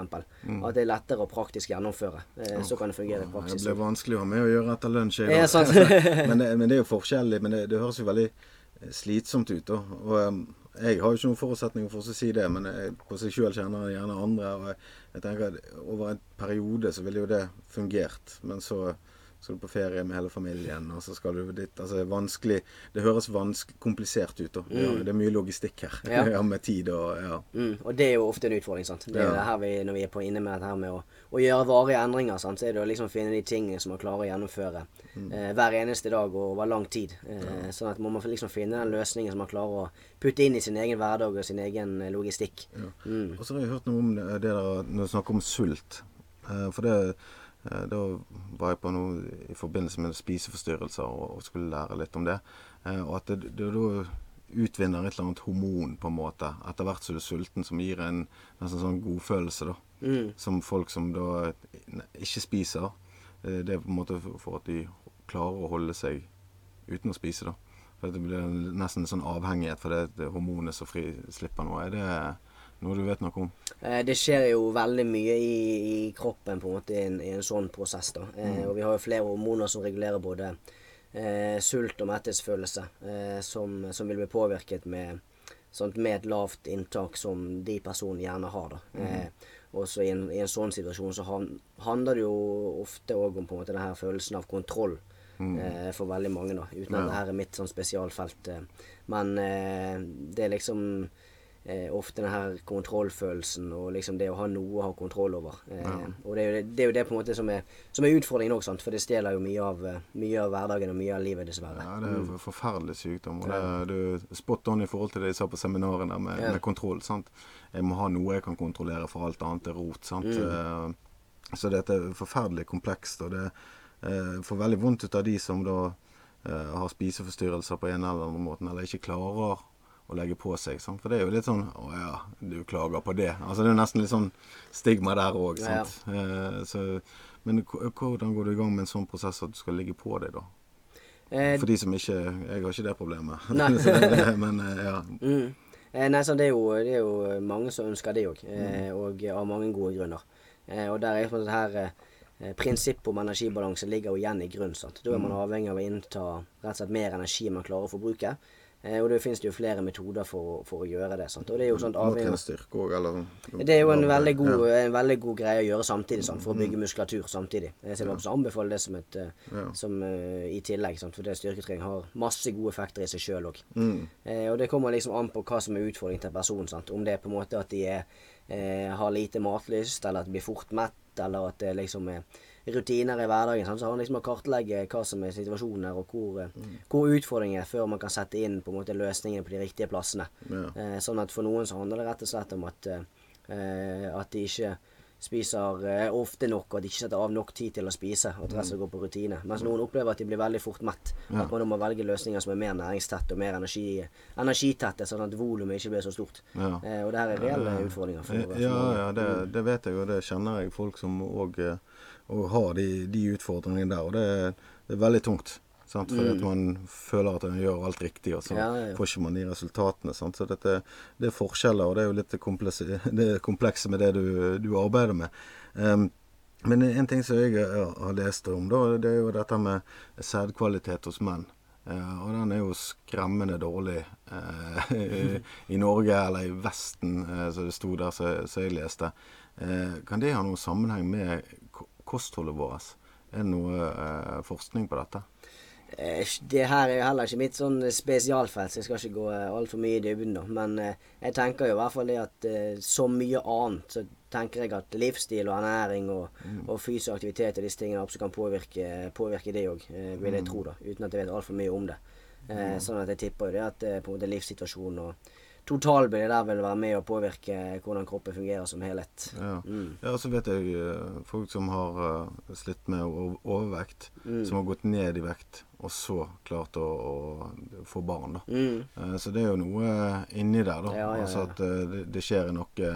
Mm. At det er lettere å praktisk gjennomføre. Eh, så kan det fungere i Det praksis. ble vanskelig å ha med å gjøre etter lunsj. Ja, men, det, men det er jo forskjellig. Men det, det høres jo veldig eh, slitsomt ut. Da. Og um, jeg har jo ikke noen forutsetninger for å si det, men jeg, på seg sjøl kjenner jeg gjerne andre. Og jeg, jeg tenker at over en periode så ville jo det fungert. Men så skal du på ferie med hele familien, og så skal du dit. Altså det er vanskelig Det høres vanskelig, komplisert ut. Da. Ja, det er mye logistikk her. Mm. Ja. Ja. med tid og ja. Mm, og det er jo ofte en utfordring. sant? Det er det her vi, Når vi er på inne med dette her med å, å gjøre varige endringer, sant? så er det å liksom finne de tingene som man klarer å gjennomføre Mm. eh, hver eneste dag og over lang tid. Eh, Sånn at må man liksom finne den løsningen som man klarer å putte inn i sin egen hverdag og sin egen eh, logistikk. Mm. Og så har jeg hørt noe om det, der når du snakker om sult. Eh, For det Da var jeg på noe i forbindelse med spiseforstyrrelser og, og skulle lære litt om det. Eh, Og at det da utvinner et eller annet hormon på en måte etter hvert som du er sulten, som gir en nesten sånn godfølelse, da. Mm. Som folk som da ikke spiser. eh, Det er på en måte for- at de klarer å holde seg uten å spise, da. For Det blir nesten en sånn avhengighet for det, det hormonet som slipper noe. Er det noe du vet noe om? Eh, Det skjer jo veldig mye i, i kroppen på en måte i en, i en sånn prosess. da. Eh, og vi har jo flere hormoner som regulerer både eh, sult og metthetsfølelse, eh, som, som vil bli påvirket med, sånt, med et lavt inntak som de personene gjerne har. da. Eh, og så i en, i en sånn situasjon så han, handler det jo ofte òg om på en måte denne følelsen av kontroll. Mm. for veldig mange, da. Uten at Ja. det her er mitt sånn spesialfelt. Eh. Men eh, det er liksom eh, ofte den her kontrollfølelsen og liksom det å ha noe å ha kontroll over. Eh, Og det er, jo det, det er jo det på en måte som er, som er utfordringen òg, for det stjeler jo mye av, eh, mye av hverdagen og mye av livet, dessverre. Ja, det er jo forferdelig sykdom. Og det, er- jo spot on i forhold til det jeg sa på seminarene med, Ja. med kontroll. sant? Jeg må ha noe jeg kan kontrollere, for alt annet er rot. sant? Eh, Så dette er forferdelig komplekst. Og det eh, får veldig vondt ut av de som da eh, har spiseforstyrrelser på en eller annen måte, eller ikke klarer å legge på seg. sant? For det er jo litt sånn Å ja, du klager på det. Altså Det er nesten litt sånn stigma der òg. Ja, Eh, så, men hvordan går du i gang med en sånn prosess at du skal ligge på deg, da? Eh, For de som ikke Jeg har ikke det problemet. Det, men eh, ja. Mm. Eh, nei, så det, er jo, det er jo mange som ønsker det òg, eh, og av mange gode grunner. Eh, og der er det her prinsippet om energibalanse ligger jo igjen i grunn. sant? Da er man avhengig av å innta rett og slett mer energi enn man klarer å forbruke. Eh, og det finnes jo flere metoder for, for å gjøre det. sant? Og det er jo sånt avhengig styrke eller det er jo en veldig god, Ja. en veldig god greie å gjøre samtidig, sant, for å bygge muskulatur samtidig. Jeg vil også anbefale det som, et, eh, Ja. som uh, i tillegg, sant, for det styrketrening har masse gode effekter i seg sjøl òg. Mm. Eh, og det kommer liksom an på hva som er utfordringen til personen. Sant? Om det er på en måte at de er, eh, har lite matlyst, eller at de blir fort mett, eller at det liksom er rutiner i hverdagen. Sant? Så han liksom å kartlegge hva som er situasjonen her, og hvor, mm. hvor utfordringen er, før man kan sette inn på en måte løsningene på de riktige plassene. Ja. Eh, sånn at for noen så handler det rett og slett om at, eh, at de ikke spiser eh, ofte nok, og at de ikke setter av nok tid til å spise. Og at resten går på rutine. Mens noen opplever at de blir veldig fort mett. Ja. At man da må velge løsninger som er mer næringstette og mer energi, energitette, sånn at volumet ikke blir så stort. Ja. Eh, og det her er reelle utfordringer for, for Ja, ja det, det vet jeg, og det kjenner jeg folk som òg har de, de utfordringene der. Og det, det er veldig tungt. Sant? Fordi at man føler at man gjør alt riktig, og så Ja, ja, får ikke man de resultatene. Sant? Så dette, det er forskjeller, og det er jo litt det komplekse, det komplekse med det du, du arbeider med. Um, men en ting som jeg har lest om, da, det er jo dette med sædkvalitet hos menn. Eh, og den er jo skremmende dårlig eh, i, i Norge, eller i Vesten, eh, som det sto der som jeg leste. Eh, kan det ha noen sammenheng med kostholdet vårt? Er det noe eh, forskning på dette? Eh, Det her er jo heller ikke mitt sånn spesialfelt, så jeg skal ikke gå altfor mye i dybden. da. Men eh, jeg tenker jo i hvert fall det at eh, så mye annet, så tenker jeg at livsstil og ernæring og, og fysisk aktivitet og disse tingene absolutt kan påvirke, påvirke det òg, eh, vil jeg tro, da. Uten at jeg vet altfor mye om det. Eh, Sånn at jeg tipper jo det at eh, på en måte livssituasjonen og totalbildet der vil være med å påvirke hvordan kroppen fungerer som helhet. Ja. Mm. ja, så vet jeg eh, folk som har eh, slitt med overvekt, Mm. som har gått ned i vekt, og så klart å, å få barn, da. Mm. Eh, Så det er jo noe inni der, da. Ja, ja, Altså at det, det skjer noe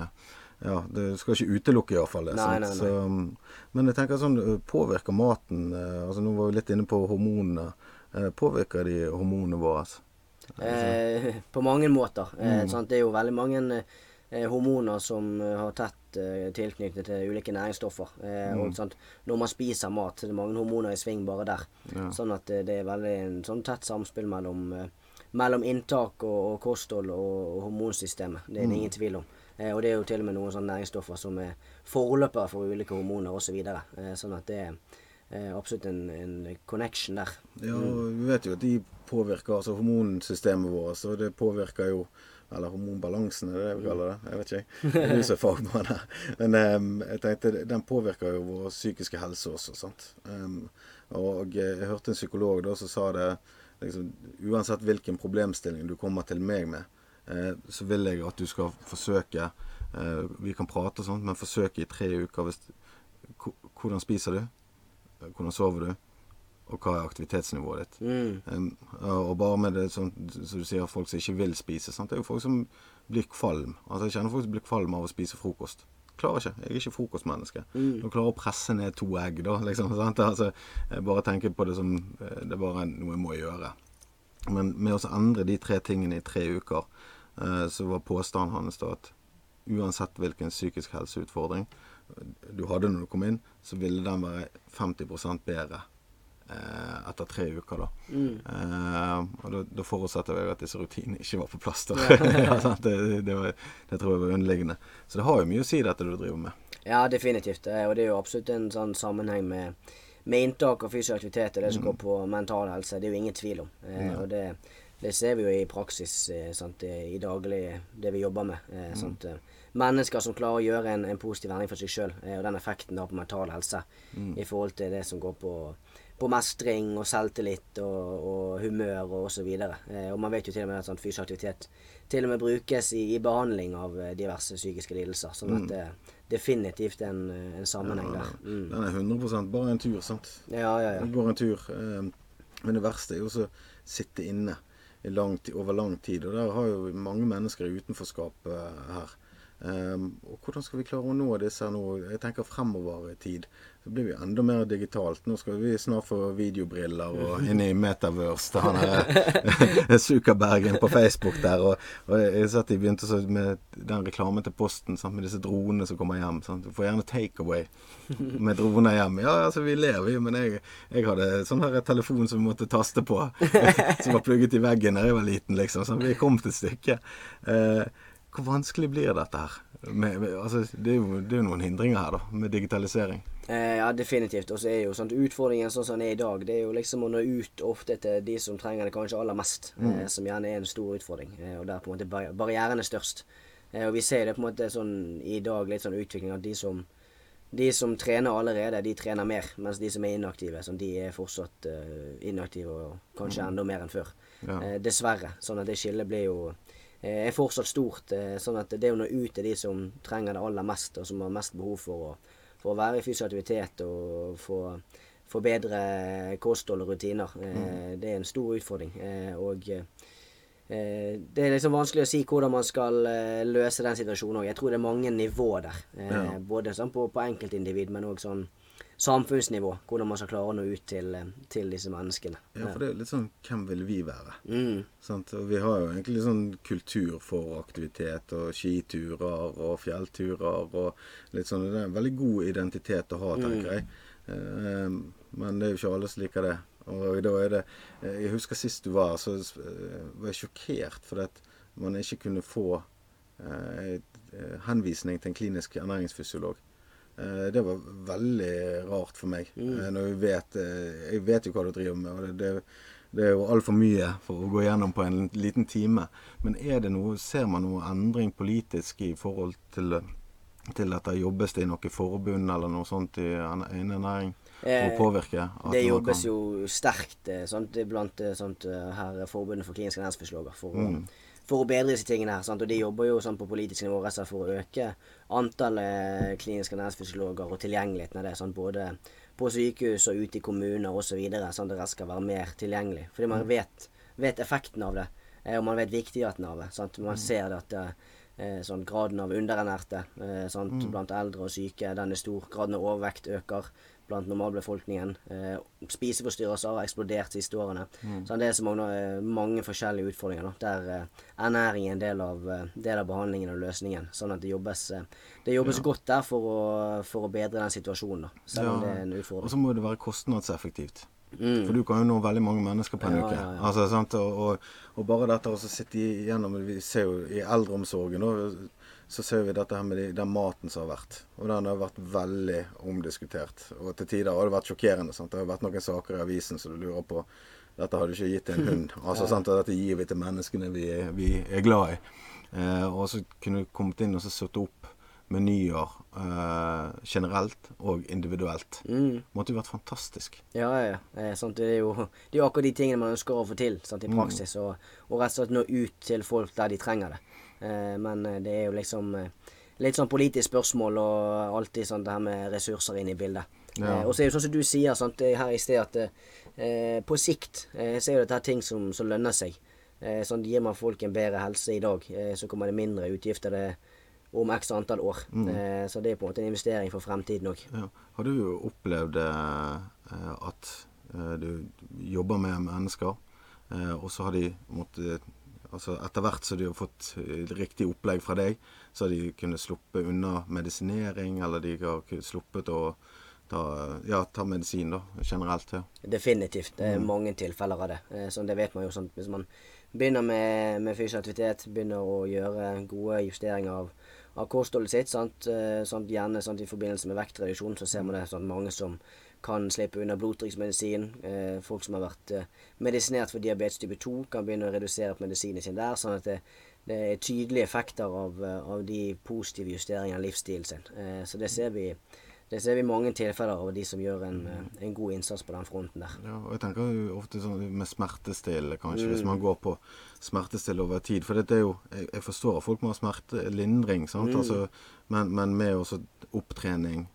Ja, det skal ikke utelukke iallfall det. Nei, nei, nei. Så, um, men jeg tenker sånn Påvirker maten altså Nå var vi litt inne på hormonene. Påvirker de hormonene våre? Eh, på mange måter. Eh, Mm. sant? Det er jo veldig mange eh, hormoner som eh, har tett eh, tilknytning til ulike næringsstoffer. Eh, Mm. og, sant? Når man spiser mat, så er det mange hormoner i sving bare der. Ja. Sånn at det er veldig en sånn tett samspill mellom, mellom inntak og, og kosthold og, og hormonsystemet. Det er det ingen tvil om. Eh, og det er jo til og med noen sånne næringsstoffer som er forløpere for ulike hormoner osv. Eh, sånn at det er absolutt en, en connection der. Ja, mm. vi vet jo at de påvirker altså hormonsystemet vårt, og det påvirker jo eller hormonbalansen, er det det vi kaller det? Jeg vet ikke. jeg. Er jo så fagmann her. Men um, jeg tenkte, den påvirker jo vår psykiske helse også. sant? Um, og eh, jeg hørte en psykolog da som sa det liksom, Uansett hvilken problemstilling du kommer til meg med, eh, så vil jeg at du skal forsøke eh, Vi kan prate og sånt, men forsøke i tre uker. Hvis, hvordan spiser du? Hvordan sover du? Og hva er aktivitetsnivået ditt? Mm. Um, og bare med det som, som du sier, folk som ikke vil spise. Sant? Det er jo folk som blir kvalm. Altså Jeg kjenner folk som blir kvalm av å spise frokost. Klarer ikke. Jeg er ikke frokostmenneske. Du klarer å presse ned to egg, da. liksom, sant? Altså, jeg bare tenker på det som eh, det er bare noe jeg må gjøre. Men med å endre de tre tingene i tre uker, uh, så var påstanden hans da at uansett hvilken psykisk helseutfordring du hadde når du kom inn, så ville den være 50% bedre eh, etter tre uker. da. Eh, og da, da forutsetter jeg at disse rutinene ikke var på plass. da. ja, det, det, var, det tror jeg var underliggende. Så det har jo mye å si, dette du driver med. Ja, definitivt. Og det er jo absolutt en sånn sammenheng med, med inntak og fysisk aktivitet og det som går på mental helse. Det er jo ingen tvil om. Eh, Og det, det ser vi jo i praksis eh, sant, i daglig, det vi jobber med. Eh, sant, eh, mennesker som klarer å gjøre en, en positiv endring for seg sjøl, eh, og den effekten det har på mental helse i forhold til det som går på, på mestring og selvtillit og, og humør og osv. Eh, og man vet jo til og med at sånn fysisk aktivitet til og med brukes i, i behandling av eh, diverse psykiske lidelser. Sånn at det er definitivt en, en sammenheng der. Mm. Den er 100 bare en tur, sant. Ja, ja, ja. Går en tur. Eh, men det verste er jo å sitte inne lang tid, over lang tid. Og der har jo mange mennesker i utenforskap her. Um, og hvordan skal vi klare å nå disse nå? Jeg tenker fremover i tid. Så blir vi enda mer digitalt. Nå skal vi snart få videobriller og inn i Metaverse. til han er Zuckerbergen på Facebook der. Og, og jeg sett de begynte så med den reklamen til Posten sant, med disse dronene som kommer hjem. Sant? Du får gjerne takeaway med droner hjem. Ja, altså vi ler, vi. Men jeg, jeg hadde sånn her telefon som vi måtte taste på. som var plugget i veggen da jeg var liten, liksom. Så vi kom til stykket. Eh, hvor vanskelig blir dette her? Med, med, altså, det, er jo, det er jo noen hindringer her, da, med digitalisering. Eh, ja, definitivt. Og så er jo sånn utfordringen sånn som den er i dag, det er jo liksom å nå ut ofte til de som trenger det kanskje aller mest. Eh, som gjerne er en stor utfordring. Eh, og der på en måte barri- barrieren er størst. Eh, og vi ser det på en måte sånn i dag, litt sånn utvikling at de som de som trener allerede, de trener mer, mens de som er inaktive, sånn, de er fortsatt eh, inaktive og kanskje enda mer enn før. Ja. Eh, dessverre. Sånn at det skillet blir jo eh, er fortsatt stort. Eh, sånn at det å nå ut til de som trenger det aller mest, og som har mest behov for å, for å være i fysisk aktivitet og få, få bedre kosthold og rutiner, mm. det er en stor utfordring. Eh, og eh, det er liksom vanskelig å si hvordan man skal eh, løse den situasjonen òg. Jeg tror det er mange nivåer der. Eh, Ja. Både sånn på, på enkeltindivid, men òg sånn samfunnsnivå. Hvordan man skal klare å nå ut til, eh, til disse menneskene. Ja, for det er litt sånn Hvem vil vi være? Mm. Sant? Og vi har jo egentlig sånn kultur for aktivitet og skiturer og fjellturer og litt sånn. Det er en veldig god identitet å ha, tenker jeg. Eh, men det er jo ikke alle som liker det. Og da er det eh, Jeg husker sist du var, så var jeg sjokkert fordi at man ikke kunne få henvisning til en klinisk ernæringsfysiolog. Eh, det var veldig rart for meg. Mm. når jeg vet eh, Jeg vet jo hva du driver med, og det, det, det er jo altfor mye for å gå gjennom på en liten time. Men er det noe, ser man noe endring politisk i forhold til, til dette? Jobbes det i noe forbund eller noe sånt i en- for å Eh, påvirke? Det jobbes kan- jo sterkt eh, sant, blant eh, sånt, eh, her Forbundet for kliniske ernæringsfysiologer for, å- Mm. For å bedre disse tingene. Sant? Og de jobber jo sånn på politisk nivå rett og slett for å øke antallet kliniske ernæringsfysiologer og tilgjengeligheten av det. Sant? Både på sykehus og ute i kommuner osv. Sånn at det skal være mer tilgjengelig. Fordi Mm. man vet, vet effekten av det, eh, og man vet viktigheten av det. Sant? Mm. Man ser det at eh, eh, sånn graden av underernærte eh? Mm. blant eldre og syke, den er stor. Graden av overvekt øker blant normalbefolkningen. Eh, spiseforstyrrelser har eksplodert de siste årene. Så det er så mange, eh, mange forskjellige utfordringer da, der eh, ernæring er en del av, eh, del av behandlingen og løsningen. Sånn at det jobbes, eh, det jobbes godt der for å, for å bedre den situasjonen, da, selv om Ja, det er en utfordring. Og så må det være kostnadseffektivt. Mm. For du kan jo nå veldig mange mennesker på en Ja, uke. ja, ja. Altså, sant? Og, og, og bare dette å sitte igjennom Vi ser jo i eldreomsorgen nå, så ser vi dette her med de, den maten som har vært. Og den har vært veldig omdiskutert. Og til tider har det vært sjokkerende. Sant? Det har vært noen saker i avisen som du lurer på Dette har du ikke gitt til en hund. Altså, sant? Og dette gir vi til menneskene vi, vi er glad i. Eh, og så kunne du kommet inn og så satt opp menyer eh, generelt og individuelt. Mm. Måtte jo vært fantastisk. Ja, ja. Eh, sant? Det, er jo, det er jo akkurat de tingene man ønsker å få til sant, i praksis. Og, og rett og slett nå ut til folk der de trenger det. Eh, men eh, det er jo liksom eh, litt sånn politisk spørsmål og alltid sånn det her med ressurser inn i bildet. Ja. Og så er det jo sånn som du sier sant, er her i sted at eh, på sikt eh, så er jo dette ting som, som lønner seg. Eh, sånn Gir man folk en bedre helse i dag, så kommer det mindre utgifter det om x antall år. Eh, så det er på en måte en investering for fremtiden òg. Ja. Har du opplevd eh, at eh, du jobber med mennesker, og så har de måttet Altså etter hvert som de har fått eh, riktig opplegg fra deg, så har de kunnet sluppe unna medisinering, eller de har sluppet å ta, ja, ta medisin, da, generelt. ja. Definitivt. Det er mange tilfeller av det. Sånn, det vet man jo. Sånn, hvis man begynner med, med fysisk aktivitet, begynner å gjøre gode justeringer av, av kostholdet sitt, sant? eh, Sånn, gjerne sånn, i forbindelse med vektreduksjon, så ser man det sånn mange som kan slippe unna blodtrykksmedisin. Eh, folk som har vært eh, medisinert for diabetes type 2, kan begynne å redusere medisinen sin der. Sånn at det, det er tydelige effekter av, eh, av de positive justeringene av livsstilen sin. Eh, så det ser vi det ser vi mange tilfeller av de som gjør en, eh, en god innsats på den fronten der. Ja, og jeg tenker jo ofte sånn med smertestillende, kanskje, Mm. hvis man går på smertestillende over tid. For dette er jo Jeg, jeg forstår at folk må ha smertelindring, sant? Mm. Altså, men, men med også opptrening,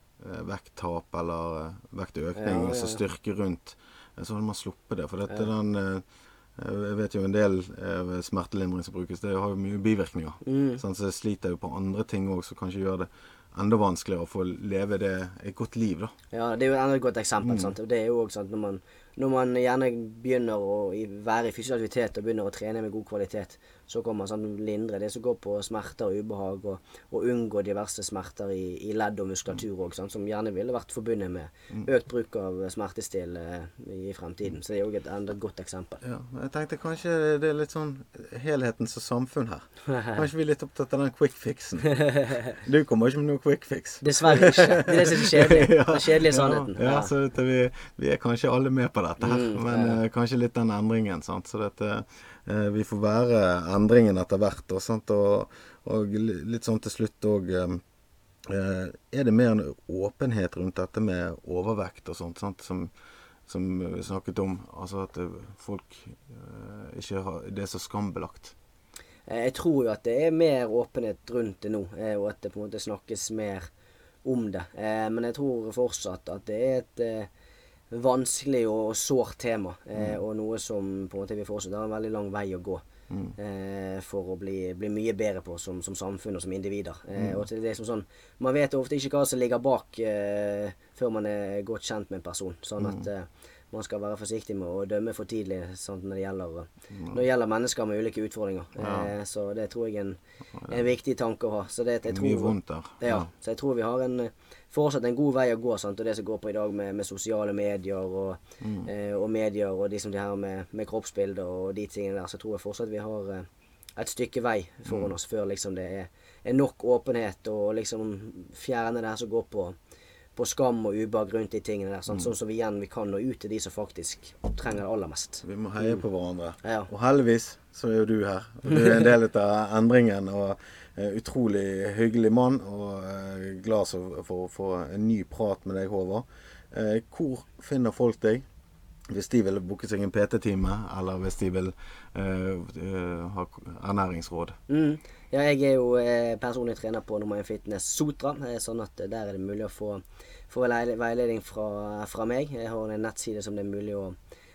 vekttap eller eh, vektøkning, Ja, altså styrke rundt, eh, så hadde man sluppet det. For dette den eh, Jeg vet jo en del eh, smertelindring som brukes, det har jo mye bivirkninger. Mm. Sånn, så jeg sliter jo på andre ting òg som kanskje gjør det enda vanskeligere å få leve det et godt liv, da. Ja, det er jo enda et godt eksempel. sant? Og Det er jo også sant, når man, når man gjerne begynner å være i fysisk aktivitet og begynner å trene med god kvalitet, så kan man sånn lindre det som går på smerter og ubehag, og, og unngå diverse smerter i, i ledd og muskulatur òg, som gjerne ville vært forbundet med økt bruk av smertestill eh, i fremtiden. Så det er jo et enda godt eksempel. Ja, jeg tenkte kanskje det er litt sånn helheten som samfunn her. Kanskje vi er litt opptatt av den quick fixen. Du kommer ikke med noe quick fix. Dessverre ikke. Det er det som er kjedelig. Den kjedelige sannheten. Ja, ja, så vi, vi er kanskje alle med på dette her, Mm, men ja. eh, kanskje litt den endringen. Sant? Så dette, vi får være endringen etter hvert. Og, og, litt sånn til slutt òg Er det mer en åpenhet rundt dette med overvekt og sånt, sant? Som, som vi snakket om? Altså at eh, folk eh, ikke har Det er så skambelagt. Eh, Jeg tror jo at det er mer åpenhet rundt det nå, eh, og at det på en måte snakkes mer om det. Eh, Men jeg tror fortsatt at det er et eh, vanskelig og sårt tema, eh, og noe som på en måte vi fortsatt har en veldig lang vei å gå. eh, for å bli, bli mye bedre på som, som samfunn og som individer. Eh, og det er som sånn, Man vet ofte ikke hva som ligger bak eh, før man er godt kjent med en person. Sånn at eh, man skal være forsiktig med å dømme for tidlig sant, når, det gjelder, når det gjelder mennesker med ulike utfordringer. Eh, så det tror jeg er en, en viktig tanke å ha. Så det, jeg tror, Mye vondt der. ja, så jeg tror vi har en, fortsatt en god vei å gå. Sant? Og det som går på i dag med, med sosiale medier og, eh, og medier og de som de her med, med kroppsbilder og de tingene der, så tror jeg fortsatt vi har eh, et stykke vei foran oss før liksom det er, er nok åpenhet og liksom fjerne det her som går på, på skam og ubehag rundt de tingene der. Sant? Sånn som vi igjen vi kan nå ut til de som faktisk trenger det aller mest. Vi må heie på hverandre. Ja. Og heldigvis så er jo du her. Og du er en del av endringen. Og eh, utrolig hyggelig mann. Og eh, glad for å få en ny prat med deg, Håvard. Eh, hvor finner folk deg? Hvis de vil booke seg en PT-time, eller hvis de vil eh, eh, ha ernæringsråd. Mm. Ja, jeg er jo eh, personlig trener på 1 Fitness Sotra, eh, sånn at der er det mulig å få, få veiledning fra, fra meg. Jeg har en nettside som det er mulig å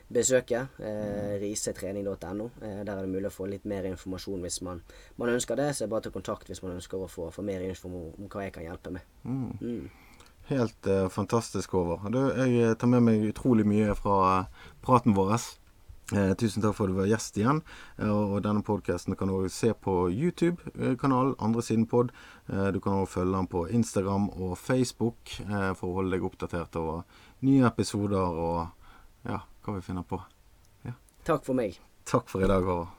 besøke, eh, risetrening.no. Eh, der er det mulig å få litt mer informasjon hvis man, man ønsker det. Så er det bare til kontakt hvis man ønsker å få, få mer informasjon om, hva jeg kan hjelpe med. Mm. Helt eh, fantastisk, Håvard. Jeg eh, tar med meg utrolig mye fra eh, praten vår. Eh, tusen takk for at du var gjest igjen. Eh, og denne podkasten kan du også se på YouTube-kanalen Andre siden pod. Eh, du kan også følge den på Instagram og Facebook eh, for å holde deg oppdatert over nye episoder og ja, hva vi finner på. Takk for meg. Takk for i dag, Håvard.